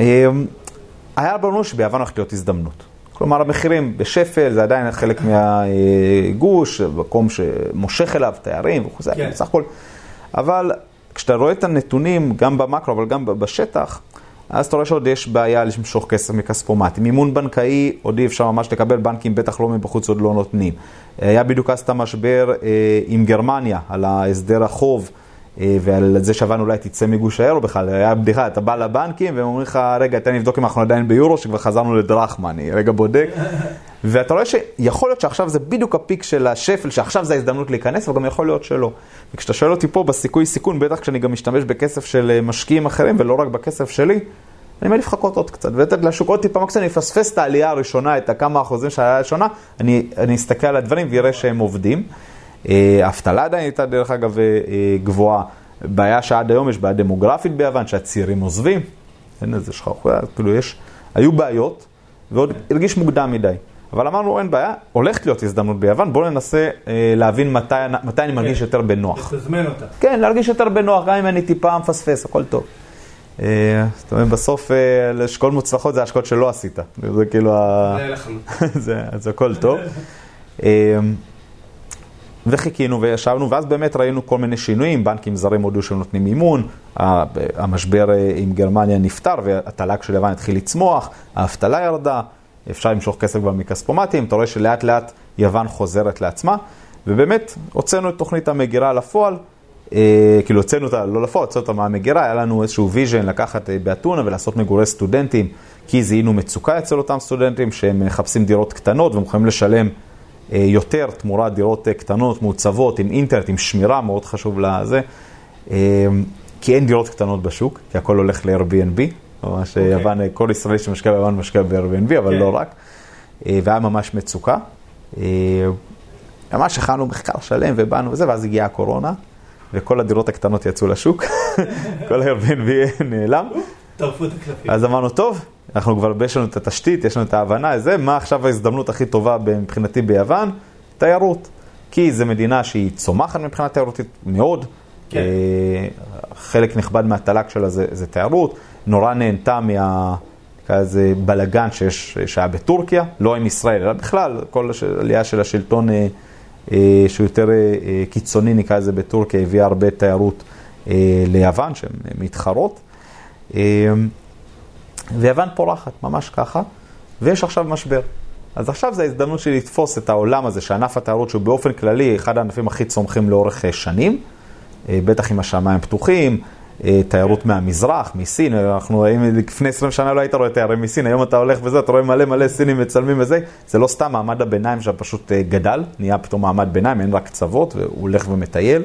אה, היה ברור שביוון הולכת להיות הזדמנות. כלומר, המחירים בשפל, זה עדיין חלק מהגוש, מקום שמושך אליו תיירים וכו', כן. בסך הכל. אבל כשאתה רואה את הנתונים, גם במקרו, אבל גם בשטח, אז אתה רואה שעוד יש בעיה למשוך כסף מכספומטים. מימון בנקאי, עוד אי אפשר ממש לקבל, בנקים בטח לא מבחוץ עוד לא נותנים. היה בדיוק אז את המשבר אה, עם גרמניה, על ההסדר החוב. אה, ועל זה שוון אולי תצא מגוש האירו בכלל, היה בדיחה, אתה בא לבנקים והם אומרים לך, רגע, תן לבדוק אם אנחנו עדיין ביורו, שכבר חזרנו לדרחמה, אני רגע בודק. ואתה רואה שיכול להיות שעכשיו זה בדיוק הפיק של השפל, שעכשיו זה ההזדמנות להיכנס, אבל גם יכול להיות שלא. וכשאתה שואל אותי פה בסיכוי סיכון, בטח כשאני גם משתמש בכסף של אה, משקיעים אחרים ולא רק בכסף שלי, אני מעדיף לחכות עוד קצת, ולתת לשוק עוד טיפה מקסימום, אני אפספס את העלייה הראשונה, את הכמה אחוזים של העלייה הראשונה, אני, אני אסתכל על הדברים ויראה שהם עובדים. אה, האבטלה עדיין הייתה דרך אגב אה, גבוהה. בעיה שעד היום יש בעיה דמוגרפית ביוון, שהצעירים עוזבים, אין איזה שכחה, כאילו יש, היו בעיות, ועוד הרגיש מוקדם מדי. אבל אמרנו, אין בעיה, הולכת להיות הזדמנות ביוון, בואו ננסה אה, להבין מתי, מתי אני מרגיש כן. יותר בנוח. לתזמן אותה. כן, להרגיש יותר בנוח, גם אם אני טיפה מפספס, הכל טוב. אה, זאת אומרת, בסוף אה, השקעות מוצלחות זה השקעות שלא עשית. זה כאילו ה... זה, זה הכל טוב. אה, וחיכינו וישבנו, ואז באמת ראינו כל מיני שינויים, בנקים זרים הודיעו שהם נותנים מימון, המשבר עם גרמניה נפתר והתל"ג של יוון התחיל לצמוח, האבטלה ירדה, אפשר למשוך כסף כבר מכספומטים, אתה רואה שלאט לאט יוון חוזרת לעצמה, ובאמת הוצאנו את תוכנית המגירה לפועל, אה, כאילו הוצאנו אותה, לא לפועל, הוצאנו אותה מהמגירה, היה לנו איזשהו vision לקחת אה, באתונה ולעשות מגורי סטודנטים, כי זיהינו מצוקה אצל אותם סטודנטים שהם מחפשים דירות קטנות ומוכנים לשלם אה, יותר תמורת דירות אה, קטנות, מעוצבות, עם אינטרנט, עם שמירה, מאוד חשוב לזה, אה, כי אין דירות קטנות בשוק, כי הכל הולך ל-Airbnb. ממש okay. אוקיי. יוון, כל ישראלי שמשקיע ביוון משקיע ב-Airbnb, אבל okay. לא כן. רק. אה, והיה ממש מצוקה. אה, ממש הכנו מחקר שלם ובאנו וזה, ואז הגיעה הקורונה, וכל הדירות הקטנות יצאו לשוק, כל ה-Airbnb נעלם. טרפו את הקלפים. אז אמרנו, טוב, אנחנו כבר, יש לנו את התשתית, יש לנו את ההבנה, זה, מה עכשיו ההזדמנות הכי טובה מבחינתי ביוון? תיירות. כי זו מדינה שהיא צומחת מבחינה תיירותית מאוד. כן. אה, חלק נכבד מהתל"ג שלה זה, זה תיירות. נורא נהנתה מה... כזה בלגן שיש, שהיה בטורקיה, לא עם ישראל, אלא בכלל, כל עלייה של השלטון אה, אה, שהוא יותר אה, אה, קיצוני, נקרא לזה בטורקיה, הביאה הרבה תיירות אה, ליוון, שהן מתחרות. אה, ויוון פורחת, ממש ככה, ויש עכשיו משבר. אז עכשיו זו ההזדמנות שלי לתפוס את העולם הזה, שענף התיירות שהוא באופן כללי אחד הענפים הכי צומחים לאורך אה, שנים, אה, בטח עם השמיים פתוחים, אה, תיירות מהמזרח, מסין, אנחנו, אם לפני 20 שנה לא היית רואה תיירים מסין, היום אתה הולך וזה, אתה רואה מלא מלא סינים מצלמים וזה, זה לא סתם, מעמד הביניים שם פשוט גדל, נהיה פתאום מעמד ביניים, אין רק קצוות, והוא הולך ומטייל.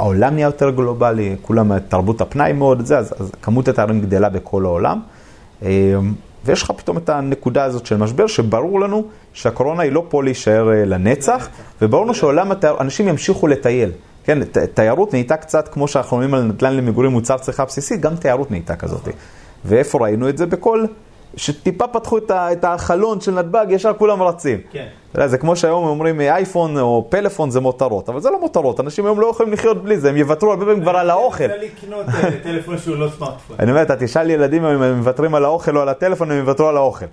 אה, העולם נהיה יותר גלובלי, כולם תרבות הפנאי מאוד, זה, אז, אז כמות התיירים גדלה בכל העולם. ויש לך פתאום את הנקודה הזאת של משבר, שברור לנו שהקורונה היא לא פה להישאר לנצח, וברור לנו שעולם התיירות, אנשים ימשיכו לטייל. כן, תיירות נהייתה קצת, כמו שאנחנו אומרים על נדל"ן למגורים מוצר צריכה בסיסית, גם תיירות נהייתה כזאת. ואיפה ראינו את זה? בכל שטיפה פתחו את החלון של נתב"ג, ישר כולם רצים. כן. זה כמו שהיום אומרים אייפון או פלאפון זה מותרות, אבל זה לא מותרות, אנשים היום לא יכולים לחיות בלי זה, הם יוותרו הרבה פעמים כבר על האוכל. אני רוצה לקנות אה, טלפון שהוא לא סמארטפון. אני אומר, אתה תשאל ילדים אם הם מוותרים על האוכל או על הטלפון, הם יוותרו על האוכל.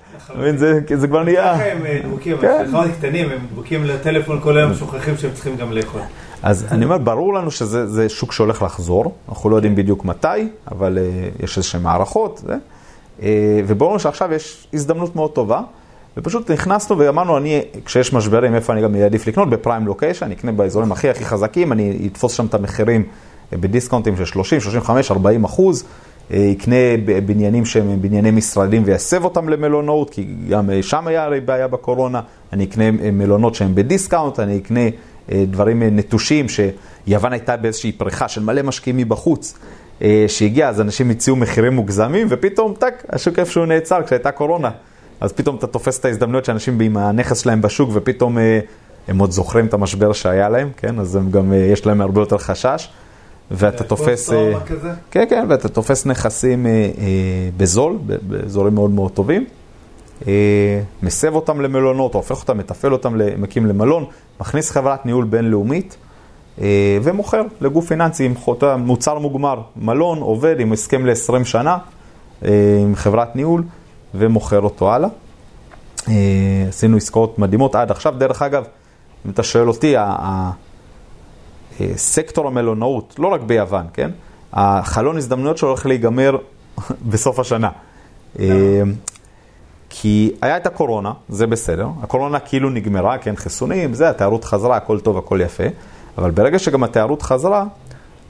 זה כבר נהיה... ככה הם אה, דבוקים, כן. הם קטנים, הם דבוקים לטלפון כל היום, שוכחים שהם צריכים גם לאכול. אז אני אומר, ברור לנו שזה שוק שהולך לחזור, אנחנו לא יודעים בדיוק מתי, אבל יש איזשהן מערכות, uh, וברור לנו שעכשיו יש הזדמנות מאוד טובה, ופשוט נכנסנו ואמרנו, אני, כשיש משברים, איפה אני גם אעדיף לקנות? בפריים לוקיישן, אני אקנה באזורים הכי הכי חזקים, אני אתפוס שם את המחירים אה, בדיסקאונטים של 30, 35, 40 אחוז. יקנה בניינים שהם בנייני משרדים ויסב אותם למלונאות, כי גם שם היה הרי בעיה בקורונה. אני אקנה מלונות שהם בדיסקאונט, אני אקנה אה, דברים אה, נטושים, שיוון הייתה באיזושהי פריחה של מלא משקיעים מבחוץ, אה, שהגיע, אז אנשים הציעו מחירים מוגזמים, ופתאום, טאק, השוק איפשהו נעצר כשהייתה קורונה. אז פתאום אתה תופס את ההזדמנויות שאנשים עם הנכס שלהם בשוק, ופתאום הם עוד זוכרים את המשבר שהיה להם, כן? אז הם גם, יש להם הרבה יותר חשש. ואתה תופס... כן, כן, ואתה תופס נכסים בזול, באזורים מאוד מאוד טובים. אה, מסב אותם למלונות, או הופך אותם, מתפעל אותם, מקים למלון, מכניס חברת ניהול בינלאומית אה, ומוכר לגוף פיננסי עם מוצר מוגמר. מלון עובד עם הסכם ל-20 שנה אה, עם חברת ניהול ומוכר אותו הלאה. עשינו עסקאות מדהימות עד עכשיו. דרך אגב, אם אתה שואל אותי, סקטור המלונאות, לא רק ביוון, כן? החלון הזדמנויות שלו הולך להיגמר בסוף השנה. כי היה את הקורונה, זה בסדר, הקורונה כאילו נגמרה, כן, חיסונים, זה, התיירות חזרה, הכל טוב, הכל יפה, אבל ברגע שגם התיירות חזרה,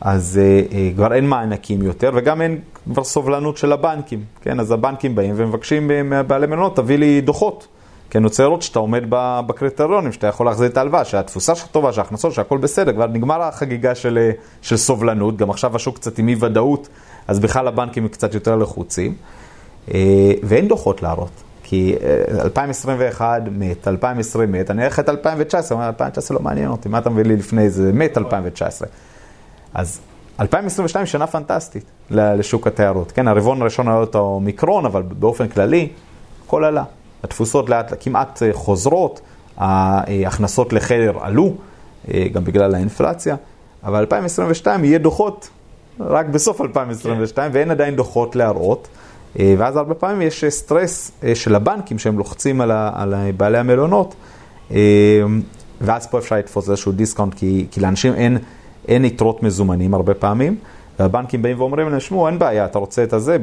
אז uh, uh, כבר אין מענקים יותר, וגם אין כבר סובלנות של הבנקים, כן, אז הבנקים באים ומבקשים מבעלי מלונות, תביא לי דוחות. כן, רוצה לראות שאתה עומד בקריטריונים, שאתה יכול להחזיר את ההלוואה, שהתפוסה שלך טובה, שההכנסות, שהכל בסדר, כבר נגמר החגיגה של, אה, של סובלנות, גם עכשיו השוק קצת עם אי ודאות, אז בכלל הבנקים קצת יותר לחוצים, ואין דוחות להראות. כי 2021 אה, מת, 2020 מת, אני אלך את 2019, אומר, 2019 לא מעניין אותי, מה אתה מביא לי לפני זה? מת 2019. אז 2022 שנה פנטסטית לשוק התיירות. כן, הרבעון הראשון היה אותו אומיקרון, אבל באופן כללי, הכל עלה. התפוסות לאט כמעט חוזרות, ההכנסות לחדר עלו, גם בגלל האינפלציה, אבל 2022 יהיה דוחות רק בסוף 2022, כן. ואין עדיין דוחות להראות. ואז הרבה פעמים יש סטרס של הבנקים שהם לוחצים על, על בעלי המלונות, ואז פה אפשר לתפוס איזשהו דיסקאונט, כי, כי לאנשים אין, אין יתרות מזומנים הרבה פעמים, והבנקים באים ואומרים להם, שמעו, אין בעיה, אתה רוצה את הזה,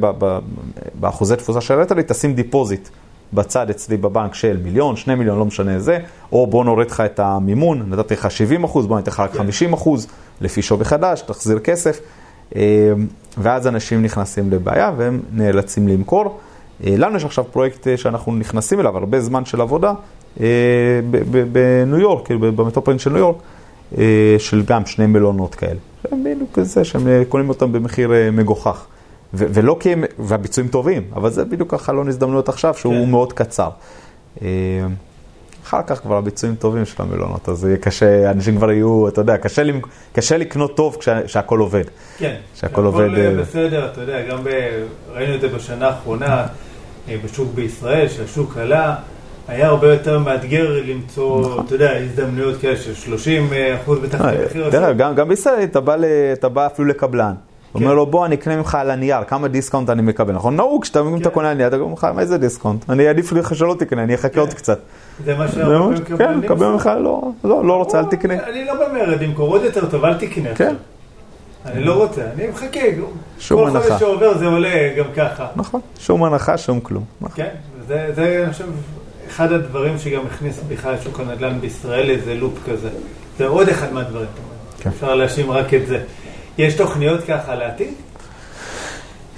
באחוזי תפוסה שהראית לי, תשים deposit בצד אצלי בבנק של מיליון, שני מיליון, לא משנה איזה, או בוא נוריד לך את המימון, נתתי לך 70 אחוז, בוא ניתן לך רק 50 כן. אחוז, לפי שווי חדש, תחזיר כסף, אה, ואז אנשים נכנסים לבעיה והם נאלצים למכור. אה, לנו יש עכשיו פרויקט אה, שאנחנו נכנסים אליו, הרבה זמן של עבודה, בניו יורק, כאילו במטרופולין של ניו יורק, של גם שני מלונות כאלה. שהם בדיוק כזה, שהם קונים אותם במחיר מגוחך. ולא כי הם, והביצועים טובים, אבל זה בדיוק החלון הזדמנויות עכשיו, שהוא כן. מאוד קצר. אחר כך כבר הביצועים טובים של המלונות, אז יהיה קשה, אנשים כבר יהיו, אתה יודע, קשה, קשה לקנות טוב כשהכול עובד. כן, כשהכול עובד... בסדר, אתה יודע, גם ב, ראינו את זה בשנה האחרונה בשוק בישראל, שהשוק עלה. היה הרבה יותר מאתגר למצוא, נכון. אתה יודע, הזדמנויות כאלה של 30 אחוז בתחתית מחיר. תראה, גם בישראל אתה בא אפילו לקבלן. הוא אומר לו, בוא, אני אקנה ממך על הנייר, כמה דיסקאונט אני מקבל, נכון? נהוג, כשאתה אתה קונה על נייר, אתה אומר לך, מה איזה דיסקאונט? אני אעדיף לך שלא תקנה, אני אחכה עוד קצת. זה מה שהרבה מקבלים. כן, מקבל ממך, לא, לא רוצה, אל תקנה. אני לא במרד, למכור עוד יותר טוב, אל תקנה. כן. אני לא רוצה, אני מחכה. שום הנחה. כל חודש שעובר זה עולה גם ככה. נכון, שום הנחה, שום כלום. כן, זה, אני חושב, אחד הדברים שגם הכניס בכלל שוק הנדל"ן בישראל לאיזה loop כזה. זה עוד אחד מהדברים. כן. אפשר להאשים רק את זה. יש תוכניות ככה לעתיד?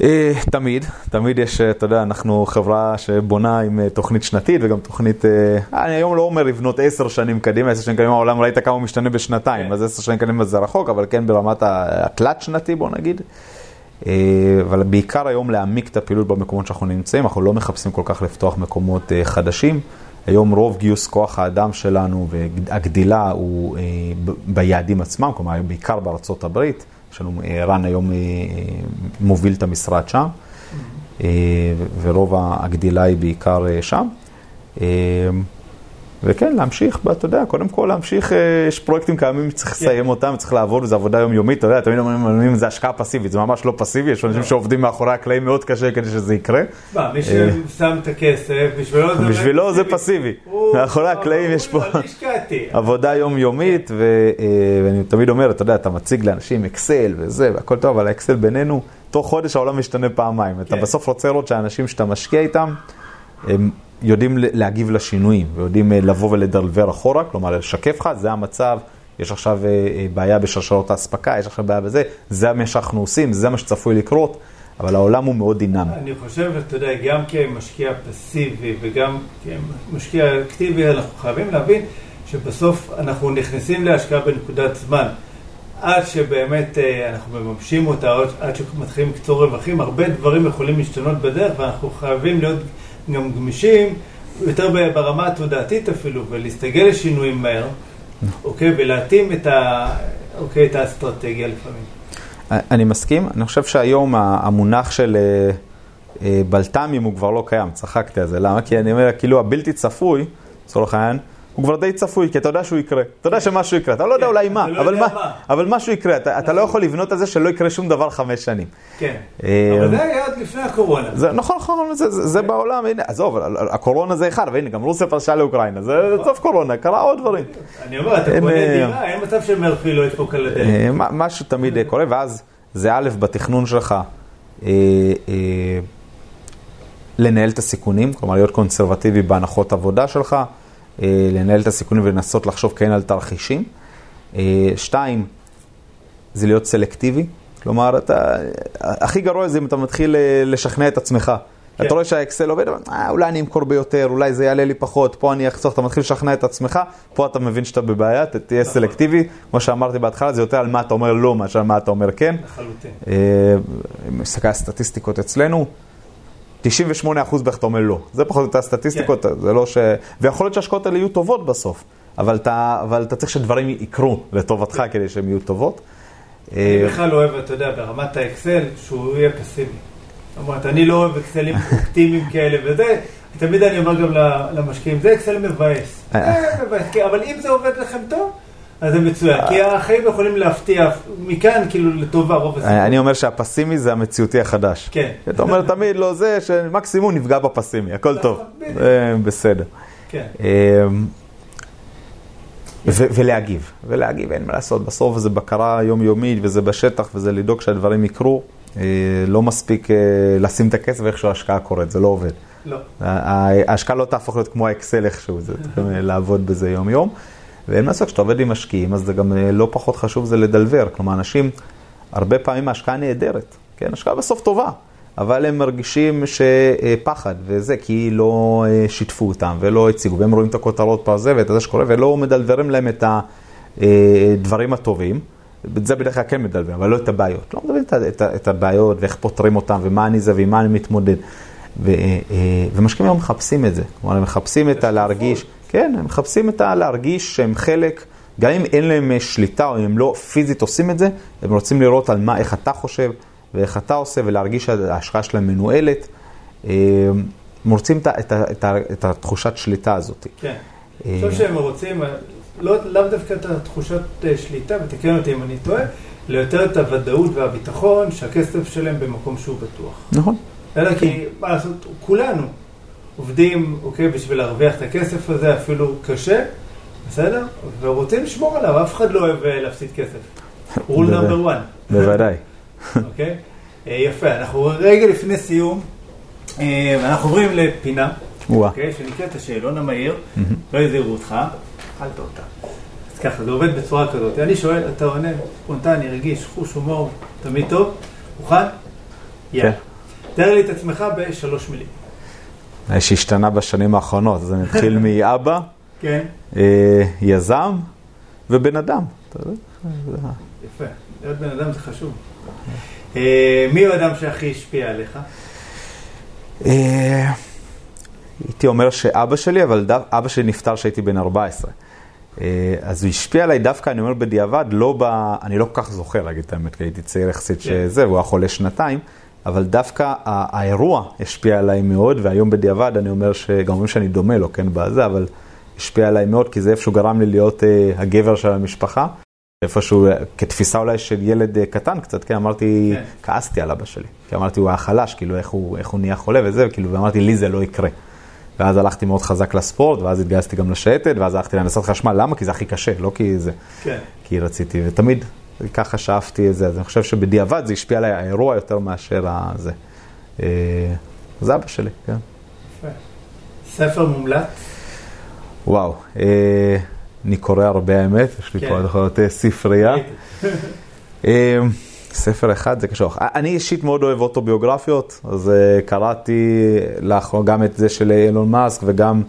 אה, תמיד, תמיד יש, אה, אתה יודע, אנחנו חברה שבונה עם אה, תוכנית שנתית וגם תוכנית, אני היום לא אומר לבנות עשר שנים קדימה, עשר שנים קדימה העולם ראית כמה הוא משתנה בשנתיים, כן. אז עשר שנים קדימה זה רחוק, אבל כן ברמת התלת שנתי בוא נגיד. אבל בעיקר היום להעמיק את הפעילות במקומות שאנחנו נמצאים, אנחנו לא מחפשים כל כך לפתוח מקומות חדשים. היום רוב גיוס כוח האדם שלנו והגדילה הוא ביעדים עצמם, כלומר בעיקר בארצות הברית. לנו, אה, רן היום אה, מוביל את המשרד שם, אה, ורוב הגדילה היא בעיקר שם. וכן, להמשיך, אתה יודע, קודם כל להמשיך, יש פרויקטים קיימים, צריך כן. לסיים אותם, צריך לעבוד, וזו עבודה יומיומית, אתה יודע, תמיד אומרים, זה השקעה פסיבית, זה ממש לא פסיבי, יש אנשים לא. שעובדים מאחורי הקלעים מאוד קשה כדי שזה יקרה. מה, מי ששם את הכסף, בשבילו זה בשבילו זה פסיבי, מאחורי הקלעים יש פה עבודה יומיומית, ואני תמיד אומר, אתה יודע, אתה מציג לאנשים אקסל וזה, והכל טוב, אבל האקסל בינינו, תוך חודש העולם משתנה פעמיים, אתה כן. בסוף רוצה לראות שהאנשים שאתה משקיע איתם, הם יודעים להגיב לשינויים, ויודעים אה, לבוא ולדלבר אחורה, כלומר לשקף לך, זה המצב, יש עכשיו אה, אה, בעיה בשרשרות האספקה, יש עכשיו בעיה בזה, זה מה שאנחנו עושים, זה מה שצפוי לקרות, אבל העולם הוא מאוד דינמי. אני חושב, אתה יודע, גם כמשקיע פסיבי וגם כמשקיע אקטיבי, אנחנו חייבים להבין שבסוף אנחנו נכנסים להשקעה בנקודת זמן. עד שבאמת אנחנו מממשים אותה, עד שמתחילים לקצור רווחים, הרבה דברים יכולים להשתנות בדרך ואנחנו חייבים להיות גם גמישים, יותר ברמה התודעתית אפילו, ולהסתגל לשינויים מהר, אוקיי? ולהתאים את, ה, אוקיי, את האסטרטגיה לפעמים. אני מסכים, אני חושב שהיום המונח של אה, אה, בלת"מים הוא כבר לא קיים, צחקתי על זה, למה? כי אני אומר, כאילו הבלתי צפוי, לצורך העניין, הוא כבר די צפוי, כי אתה יודע שהוא יקרה. אתה יודע שמשהו יקרה, אתה לא יודע אולי מה, לא אבל משהו יקרה. אתה לא יכול לבנות על זה שלא יקרה שום דבר חמש שנים. כן, אה, אבל זה היה עד לפני הקורונה. נכון, נכון, זה כן. בעולם, הנה, עזוב, הקורונה זה אחד, והנה, גם רוסיה פרשה לאוקראינה, זה סוף נכון. קורונה, קרה עוד דברים. אני אומר, אתה קונה אה, דירה, אין מצב שמרפי לא ידפוק על הדלת. אה, משהו תמיד קורה, ואז זה א', בתכנון שלך. לנהל את הסיכונים, כלומר להיות קונסרבטיבי בהנחות עבודה שלך, אה, לנהל את הסיכונים ולנסות לחשוב כן על תרחישים. אה, שתיים, זה להיות סלקטיבי. כלומר, אתה, הכי גרוע זה אם אתה מתחיל אה, לשכנע את עצמך. כן. אתה רואה שהאקסל עובד, אה, אולי אני אמכור ביותר, אולי זה יעלה לי פחות, פה אני אחסוך, אתה מתחיל לשכנע את עצמך, פה אתה מבין שאתה בבעיה, תהיה נכון. סלקטיבי, כמו שאמרתי בהתחלה, זה יותר על מה אתה אומר לא, מאשר על מה אתה אומר כן. לחלוטין. מסתכל על סטטיסטיקות אצלנו, 98% בערך אתה אומר לא. זה פחות או יותר הסטטיסטיקות, כן. זה לא ש... ויכול להיות שההשקעות האלה יהיו טובות בסוף, אבל אתה, אבל אתה צריך שדברים יקרו לטובתך כן. כדי שהן יהיו טובות. אני בכלל לא אוהב, אתה יודע, ברמת האקסל, שהוא יהיה פסימי. זאת אומרת, אני לא אוהב אקסלים אופטימיים כאלה וזה, תמיד אני אומר גם למשקיעים, זה אקסל מבאס. אבל אם זה עובד לכם טוב, אז זה מצוין, כי החיים יכולים להפתיע מכאן, כאילו, לטובה רוב הסיכוי. אני אומר שהפסימי זה המציאותי החדש. כן. אתה אומר תמיד, לא זה, שמקסימום נפגע בפסימי, הכל טוב. בסדר. כן. ולהגיב, ולהגיב, אין מה לעשות, בסוף זה בקרה יומיומית וזה בשטח וזה לדאוג שהדברים יקרו. לא מספיק לשים את הכסף ואיכשהו ההשקעה קורית, זה לא עובד. לא. ההשקעה לא תהפוך להיות כמו האקסל איכשהו, זה לעבוד בזה יום-יום. ואין מה לעשות, כשאתה עובד עם משקיעים, אז זה גם לא פחות חשוב זה לדלבר. כלומר, אנשים, הרבה פעמים ההשקעה נהדרת, כן? השקעה בסוף טובה, אבל הם מרגישים שפחד וזה, כי לא שיתפו אותם ולא הציגו, והם רואים את הכותרות פה זה ואת זה שקורה, ולא מדלברים להם את הדברים הטובים. את זה בדרך כלל כן מדלברים, אבל לא את הבעיות. לא מדברים את הבעיות ואיך פותרים אותם ומה אני זה ועם מה אני מתמודד. ומשקיעים היום מחפשים את זה. כלומר, הם מחפשים את הלהרגיש, כן, הם מחפשים את הלהרגיש שהם חלק, גם אם אין להם שליטה או אם הם לא פיזית עושים את זה, הם רוצים לראות על מה, איך אתה חושב ואיך אתה עושה ולהרגיש שההשקעה שלהם מנוהלת. הם רוצים את התחושת שליטה הזאת. כן, אני חושב שהם רוצים, לאו דווקא את התחושת שליטה, ותקן אותי אם אני טועה, אלא יותר את הוודאות והביטחון שהכסף שלהם במקום שהוא בטוח. נכון. אלא כי, מה לעשות, כולנו עובדים, אוקיי, בשביל להרוויח את הכסף הזה, אפילו קשה, בסדר? ורוצים לשמור עליו, אף אחד לא אוהב להפסיד כסף. rule number one. בוודאי. אוקיי? יפה, אנחנו רגע לפני סיום, ואנחנו עוברים לפינה, אוקיי, שנקראת השאלון המהיר, לא יזהירו אותך, אכלת אותה. אז ככה, זה עובד בצורה כזאת. אני שואל, אתה עונה, ספונטני, רגיש, חוש הומור, תמיד טוב, מוכן? יאללה. תאר לי את עצמך בשלוש מילים. שהשתנה בשנים האחרונות, אז אני אתחיל מאבא, כן. יזם ובן אדם. יפה, להיות בן אדם זה חשוב. מי הוא האדם שהכי השפיע עליך? הייתי אומר שאבא שלי, אבל אבא שלי נפטר כשהייתי בן 14. אז הוא השפיע עליי דווקא, אני אומר בדיעבד, לא ב... אני לא כל כך זוכר להגיד את האמת, כי הייתי צעיר יחסית שזה, הוא היה חולה שנתיים. אבל דווקא האירוע השפיע עליי מאוד, והיום בדיעבד אני אומר שגם אומרים שאני דומה לו, כן, בזה, אבל השפיע עליי מאוד, כי זה איפשהו גרם לי להיות uh, הגבר של המשפחה. איפשהו, כתפיסה אולי של ילד uh, קטן קצת, כן, אמרתי, כן. כעסתי על אבא שלי. כי אמרתי, הוא היה חלש, כאילו, איך הוא, איך הוא נהיה חולה וזה, כאילו, ואמרתי, לי זה לא יקרה. ואז הלכתי מאוד חזק לספורט, ואז התגייסתי גם לשייטת, ואז הלכתי להנדסת חשמל, למה? כי זה הכי קשה, לא כי זה... כן. כי רציתי, ותמיד ככה שאפתי את זה, אז אני חושב שבדיעבד זה השפיע עליי האירוע יותר מאשר הזה. זה אבא שלי, כן. יפה. ספר מומלץ? וואו, אני קורא הרבה האמת, יש לי פה יכול להיות ספרייה. ספר אחד זה קשור. אני אישית מאוד אוהב אוטוביוגרפיות, אז קראתי לאחרונה גם את זה של אילון מאסק וגם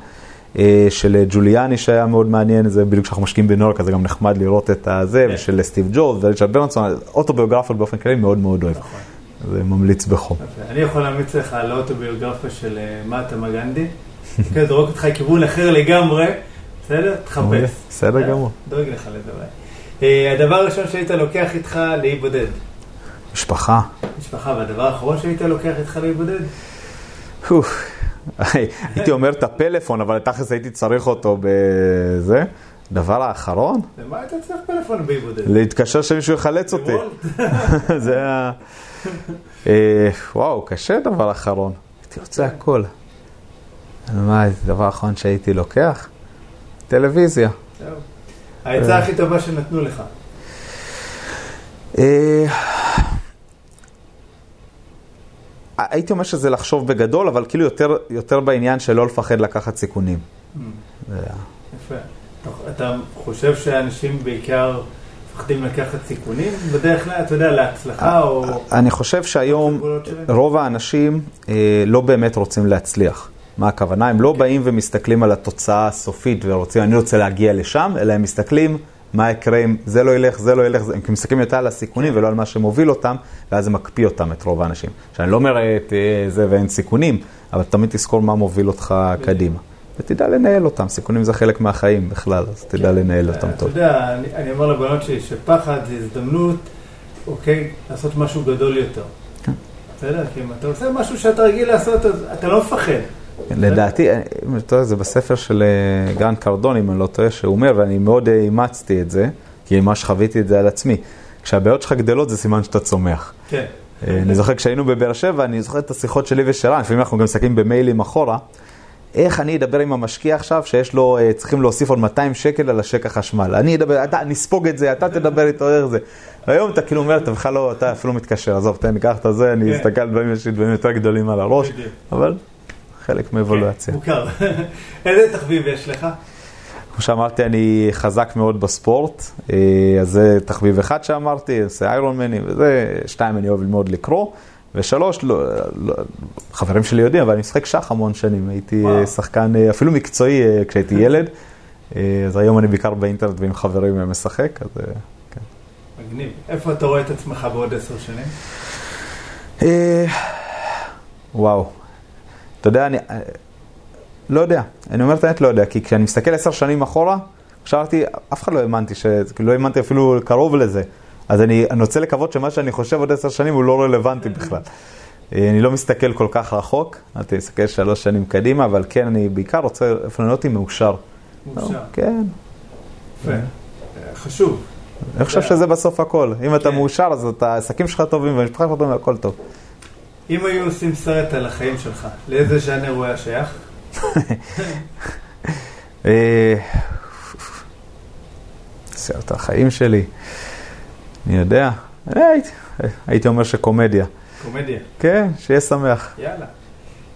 של ג'וליאני שהיה מאוד מעניין, זה בדיוק כשאנחנו משקיעים בניו יורק, אז זה גם נחמד לראות את הזה, ושל סטיב ג'ובס וריצ'רד ברנסון, אוטוביוגרפיות באופן כללי מאוד מאוד אוהב. זה ממליץ בחום. אני יכול להמליץ לך על האוטוביוגרפיה של מאטה גנדי. כן, זורק אותך לכיוון אחר לגמרי, בסדר? תחפש. בסדר גמור. דואג לך לזה אולי. הדבר הראשון שהיית לוקח איתך לאי בודד? משפחה. משפחה, והדבר האחרון שהיית לוקח איתך לאי בודד? הייתי אומר את הפלאפון, אבל תכלס הייתי צריך אותו בזה. דבר האחרון? למה היית צריך פלאפון באי בודד? להתקשר שמישהו יחלץ אותי. זה היה... וואו, קשה דבר אחרון. הייתי רוצה הכל. מה, הדבר האחרון שהייתי לוקח? טלוויזיה. העצה הכי טובה שנתנו לך. הייתי אומר שזה לחשוב בגדול, אבל כאילו יותר, יותר בעניין של לא לפחד לקחת סיכונים. יפה. אתה חושב שאנשים בעיקר מפחדים לקחת סיכונים? בדרך כלל, אתה יודע, להצלחה או... אני חושב שהיום רוב האנשים לא באמת רוצים להצליח. מה הכוונה? הם לא באים ומסתכלים על התוצאה הסופית ורוצים, אני רוצה להגיע לשם, אלא הם מסתכלים מה יקרה אם זה לא ילך, זה לא ילך, הם מסתכלים יותר על הסיכונים ולא על מה שמוביל אותם, ואז זה מקפיא אותם, את רוב האנשים. שאני לא אומר את זה ואין סיכונים, אבל תמיד תזכור מה מוביל אותך קדימה. ותדע לנהל אותם, סיכונים זה חלק מהחיים בכלל, אז תדע לנהל אותם טוב. אתה יודע, אני אומר לבנות שלי שפחד זה הזדמנות אוקיי, לעשות משהו גדול יותר. כן. בסדר? כי אם אתה עושה משהו שאתה רגיל לעשות, אז אתה לא מפחד. לדעתי, זה בספר של אה, גרן קרדון, אם אני לא טועה, שהוא אומר, ואני מאוד אימצתי את זה, כי ממש חוויתי את זה על עצמי. כשהבעיות שלך גדלות זה סימן שאתה צומח. כן. אה, אני זוכר כשהיינו בבאר שבע, אני זוכר את השיחות שלי ושלנו, לפעמים אנחנו גם מסתכלים במיילים אחורה. איך אני אדבר עם המשקיע עכשיו שיש לו, אה, צריכים להוסיף עוד 200 שקל על השק החשמל. אני אדבר, אתה, נספוג את זה, אתה תדבר איתו איך זה. היום אתה כאילו אומר, אתה בכלל לא, אתה אפילו מתקשר, עזוב, תן, קח את זה, אני כן. אסתכל על דברים, יש לי דברים יותר גדולים על הראש, אבל חלק מאבולואציה. כן, מוכר. איזה תחביב יש לך? כמו שאמרתי, אני חזק מאוד בספורט, אה, אז זה תחביב אחד שאמרתי, עושה איירון מני וזה, שתיים, אני אוהב ללמוד לקרוא. ושלוש, לא, לא, חברים שלי יודעים, אבל אני משחק שח המון שנים, הייתי וואו. שחקן אה, אפילו מקצועי אה, כשהייתי ילד, אז היום אני בעיקר באינטרנט ועם חברים משחק, אז כן. מגניב. איפה אתה רואה את עצמך בעוד עשר שנים? וואו. אתה יודע, אני לא יודע. אני אומר את האמת, לא יודע, כי כשאני מסתכל עשר שנים אחורה, חשבתי, אף אחד לא האמנתי, כאילו לא האמנתי אפילו קרוב לזה. אז אני, אני רוצה לקוות שמה שאני חושב עוד עשר שנים הוא לא רלוונטי בכלל. אה, אני לא מסתכל כל כך רחוק, אל תסתכל שלוש שנים קדימה, אבל כן, אני בעיקר רוצה, לא אותי מאושר. מאושר. כן. יפה. חשוב. אני חושב שזה בסוף הכל. אם אתה כן. מאושר, אז העסקים שלך טובים והמשפחה שלך טובים והכל טוב. אם היו עושים סרט על החיים שלך, לאיזה ז'אנר הוא היה שייך? אה, סרט החיים שלי. אני יודע, הייתי אומר שקומדיה. קומדיה. כן, שיהיה שמח. יאללה.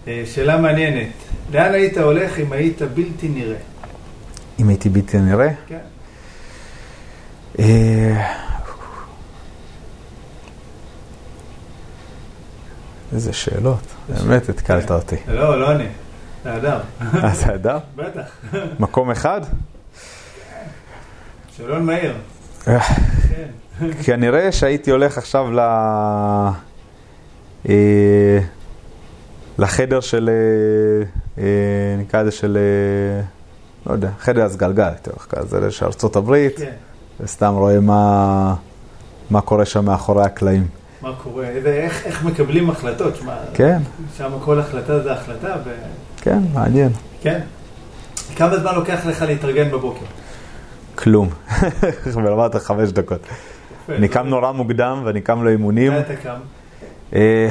אה, שאלה מעניינת, לאן היית הולך אם היית בלתי נראה? אם הייתי בלתי נראה? כן. איזה שאלות, באמת התקלת כן. אותי. לא, לא אני, זה אדם. אה, זה אדם? בטח. מקום אחד? שאלון מהיר. כנראה שהייתי הולך עכשיו ל... אה, לחדר של, אה, אה, נקרא לזה של, לא יודע, חדר הסגלגל, הייתי הולך כזה של ארצות הברית, כן. וסתם רואה מה, מה קורה שם מאחורי הקלעים. מה קורה, איך, איך מקבלים החלטות, שמה, כן. שם כל החלטה זה החלטה. ו... כן, מעניין. כן. כמה זמן לוקח לך להתארגן בבוקר? כלום. ברמת חמש דקות. אני קם נורא מוקדם ואני קם לאימונים. מתי אתה קם? אה,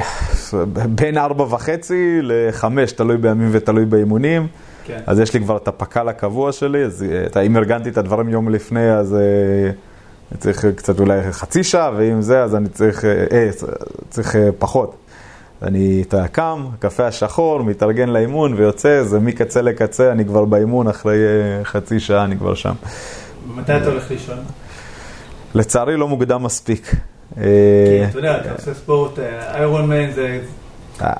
בין ארבע וחצי לחמש, תלוי בימים ותלוי באימונים. כן. אז יש לי כבר את הפק"ל הקבוע שלי, אז אה, אם ארגנתי את הדברים יום לפני, אז אני אה, צריך קצת אולי חצי שעה, ואם זה, אז אני צריך, אה, צריך פחות. אני אתה קם, קפה השחור, מתארגן לאימון ויוצא, זה מקצה לקצה, אני כבר באימון, אחרי חצי שעה אני כבר שם. מתי אתה הולך לישון? לצערי לא מוקדם מספיק. כי אתה יודע, אתה עושה ספורט, איירון מן זה,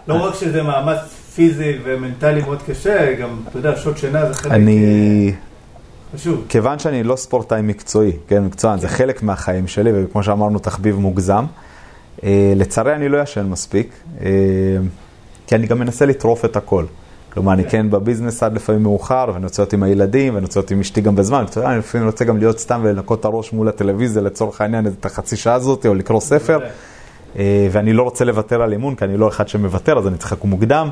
לא רק שזה מאמץ פיזי ומנטלי מאוד קשה, גם, אתה יודע, שעות שינה זה חלק אני... חשוב. כיוון שאני לא ספורטאי מקצועי, כן, מקצוען, זה חלק מהחיים שלי, וכמו שאמרנו, תחביב מוגזם. לצערי אני לא ישן מספיק, כי אני גם מנסה לטרוף את הכל. כלומר, אני כן בביזנס עד לפעמים מאוחר, ואני רוצה להיות עם הילדים, ואני רוצה להיות עם אשתי גם בזמן. אני לפעמים רוצה גם להיות סתם ולנקות את הראש מול הטלוויזיה לצורך העניין, את החצי שעה הזאת, או לקרוא ספר. אה, ואני לא רוצה לוותר על אימון, כי אני לא אחד שמוותר, אז אני צריך לקום מוקדם.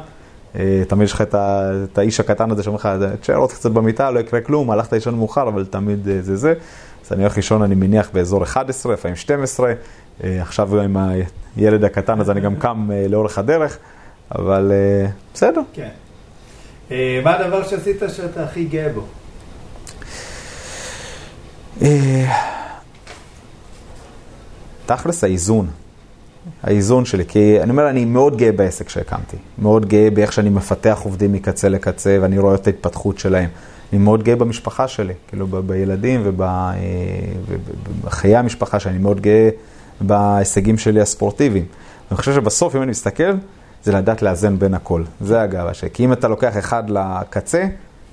אה, תמיד יש לך את האיש הקטן הזה שאומר לך, תשאר עוד קצת במיטה, לא יקרה כלום, הלכת לישון מאוחר, אבל תמיד אה, זה זה. אז אני הולך לישון, אני מניח, באזור 11, לפעמים 12. עכשיו עם הילד הקטן, אז אני גם קם לאורך הדרך, אבל בסדר. כן. אה, מה הדבר שעשית שאתה הכי גאה בו? אה, תכלס האיזון, האיזון שלי, כי אני אומר, אני מאוד גאה בעסק שהקמתי, מאוד גאה באיך שאני מפתח עובדים מקצה לקצה ואני רואה את ההתפתחות שלהם. אני מאוד גאה במשפחה שלי, כאילו ב- בילדים ובחיי אה, המשפחה שלי, אני מאוד גאה בהישגים שלי הספורטיביים. אני חושב שבסוף, אם אני מסתכל, זה לדעת לאזן בין הכל. זה הגאווה שלי. כי אם אתה לוקח אחד לקצה,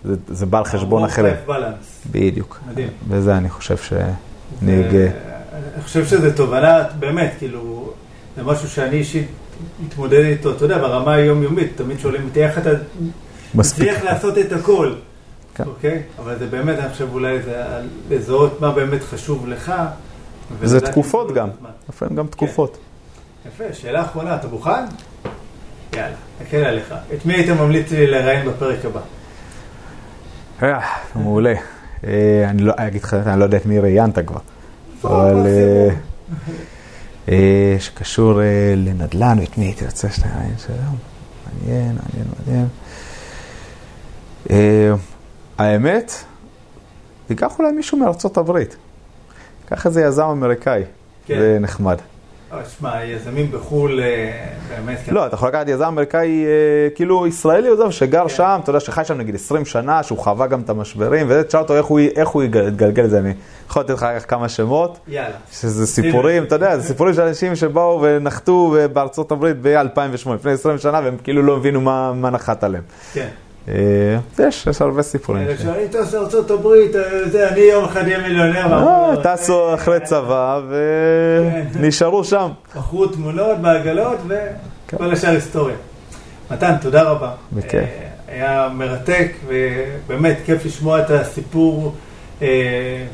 זה, זה בא על חשבון אחרים. בדיוק. מדהים. וזה אני חושב שאני אגע. אני חושב שזו תובנה, באמת, כאילו, זה משהו שאני אישית מתמודד איתו, אתה יודע, ברמה היומיומית, תמיד שואלים אותי איך אתה מצליח לעשות את הכל. כן. אוקיי? אבל זה באמת, אני חושב אולי זה לזהות מה באמת חשוב לך, זה תקופות גם, לפעמים גם תקופות. יפה, שאלה אחרונה, אתה מוכן? יאללה, נקל עליך. את מי היית ממליץ לי לראיין בפרק הבא? אה, מעולה. אה, אני לא אגיד לך, אני לא יודע את מי ראיינת כבר. אבל... אה, שקשור לנדל"ן, את מי הייתי רוצה שנראיין שלום. מעניין, מעניין, מעניין. האמת, תיקח אולי מישהו מארצות הברית. קח איזה יזם אמריקאי, זה נחמד. שמע, יזמים בחו"ל, אה, באמת... לא, אתה יכול לקחת יזם אמריקאי, אה, כאילו ישראלי, עוזב, שגר כן. שם, אתה יודע, שחי שם נגיד 20 שנה, שהוא חווה גם את המשברים, וזה, תשאל אותו איך הוא יגלגל את זה. אני יכול לתת לך כמה שמות. יאללה. שזה סיפורים, אתה יודע, זה סיפורים של אנשים שבאו ונחתו בארצות הברית ב-2008, לפני 20 שנה, והם כאילו לא הבינו מה נחת עליהם. כן. אה, יש, יש הרבה סיפורים. כשאני טס לארצות הברית, אני יום אחד אהיה מיליונר. טסו אחרי צבא ונשארו שם. בחרו תמונות בעגלות וכל השאר היסטוריה. מתן, תודה רבה. בכיף. אה, היה מרתק ובאמת כיף לשמוע את הסיפור אה,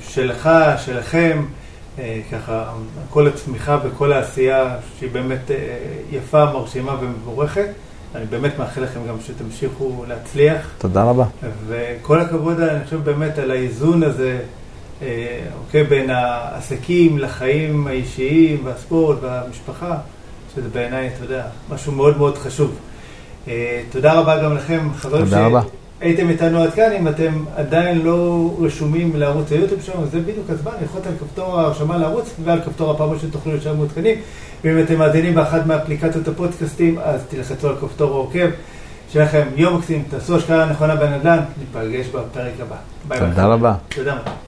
שלך, שלכם. ככה, כל הצמיחה וכל העשייה שהיא באמת יפה, מרשימה ומבורכת. אני באמת מאחל לכם גם שתמשיכו להצליח. תודה רבה. וכל הכבוד, אני חושב באמת על האיזון הזה, אה, אוקיי, בין העסקים לחיים האישיים והספורט והמשפחה, שזה בעיניי, אתה יודע, משהו מאוד מאוד חשוב. אה, תודה רבה גם לכם, חברים תודה רבה. הייתם איתנו עד כאן, אם אתם עדיין לא רשומים לערוץ היוטיוב שלנו, זה בדיוק הזמן, ללחוץ על כפתור ההרשמה לערוץ ועל כפתור הפעם שתוכלו לשלם מעודכנים. ואם אתם מאזינים באחת מאפליקציות הפודקאסטים, אז תלחצו על כפתור העוקב. שיהיה לכם יום מקסים, תעשו השקעה נכונה בנדל"ן, ניפגש בפרק הבא. ביי תודה רבה. תודה.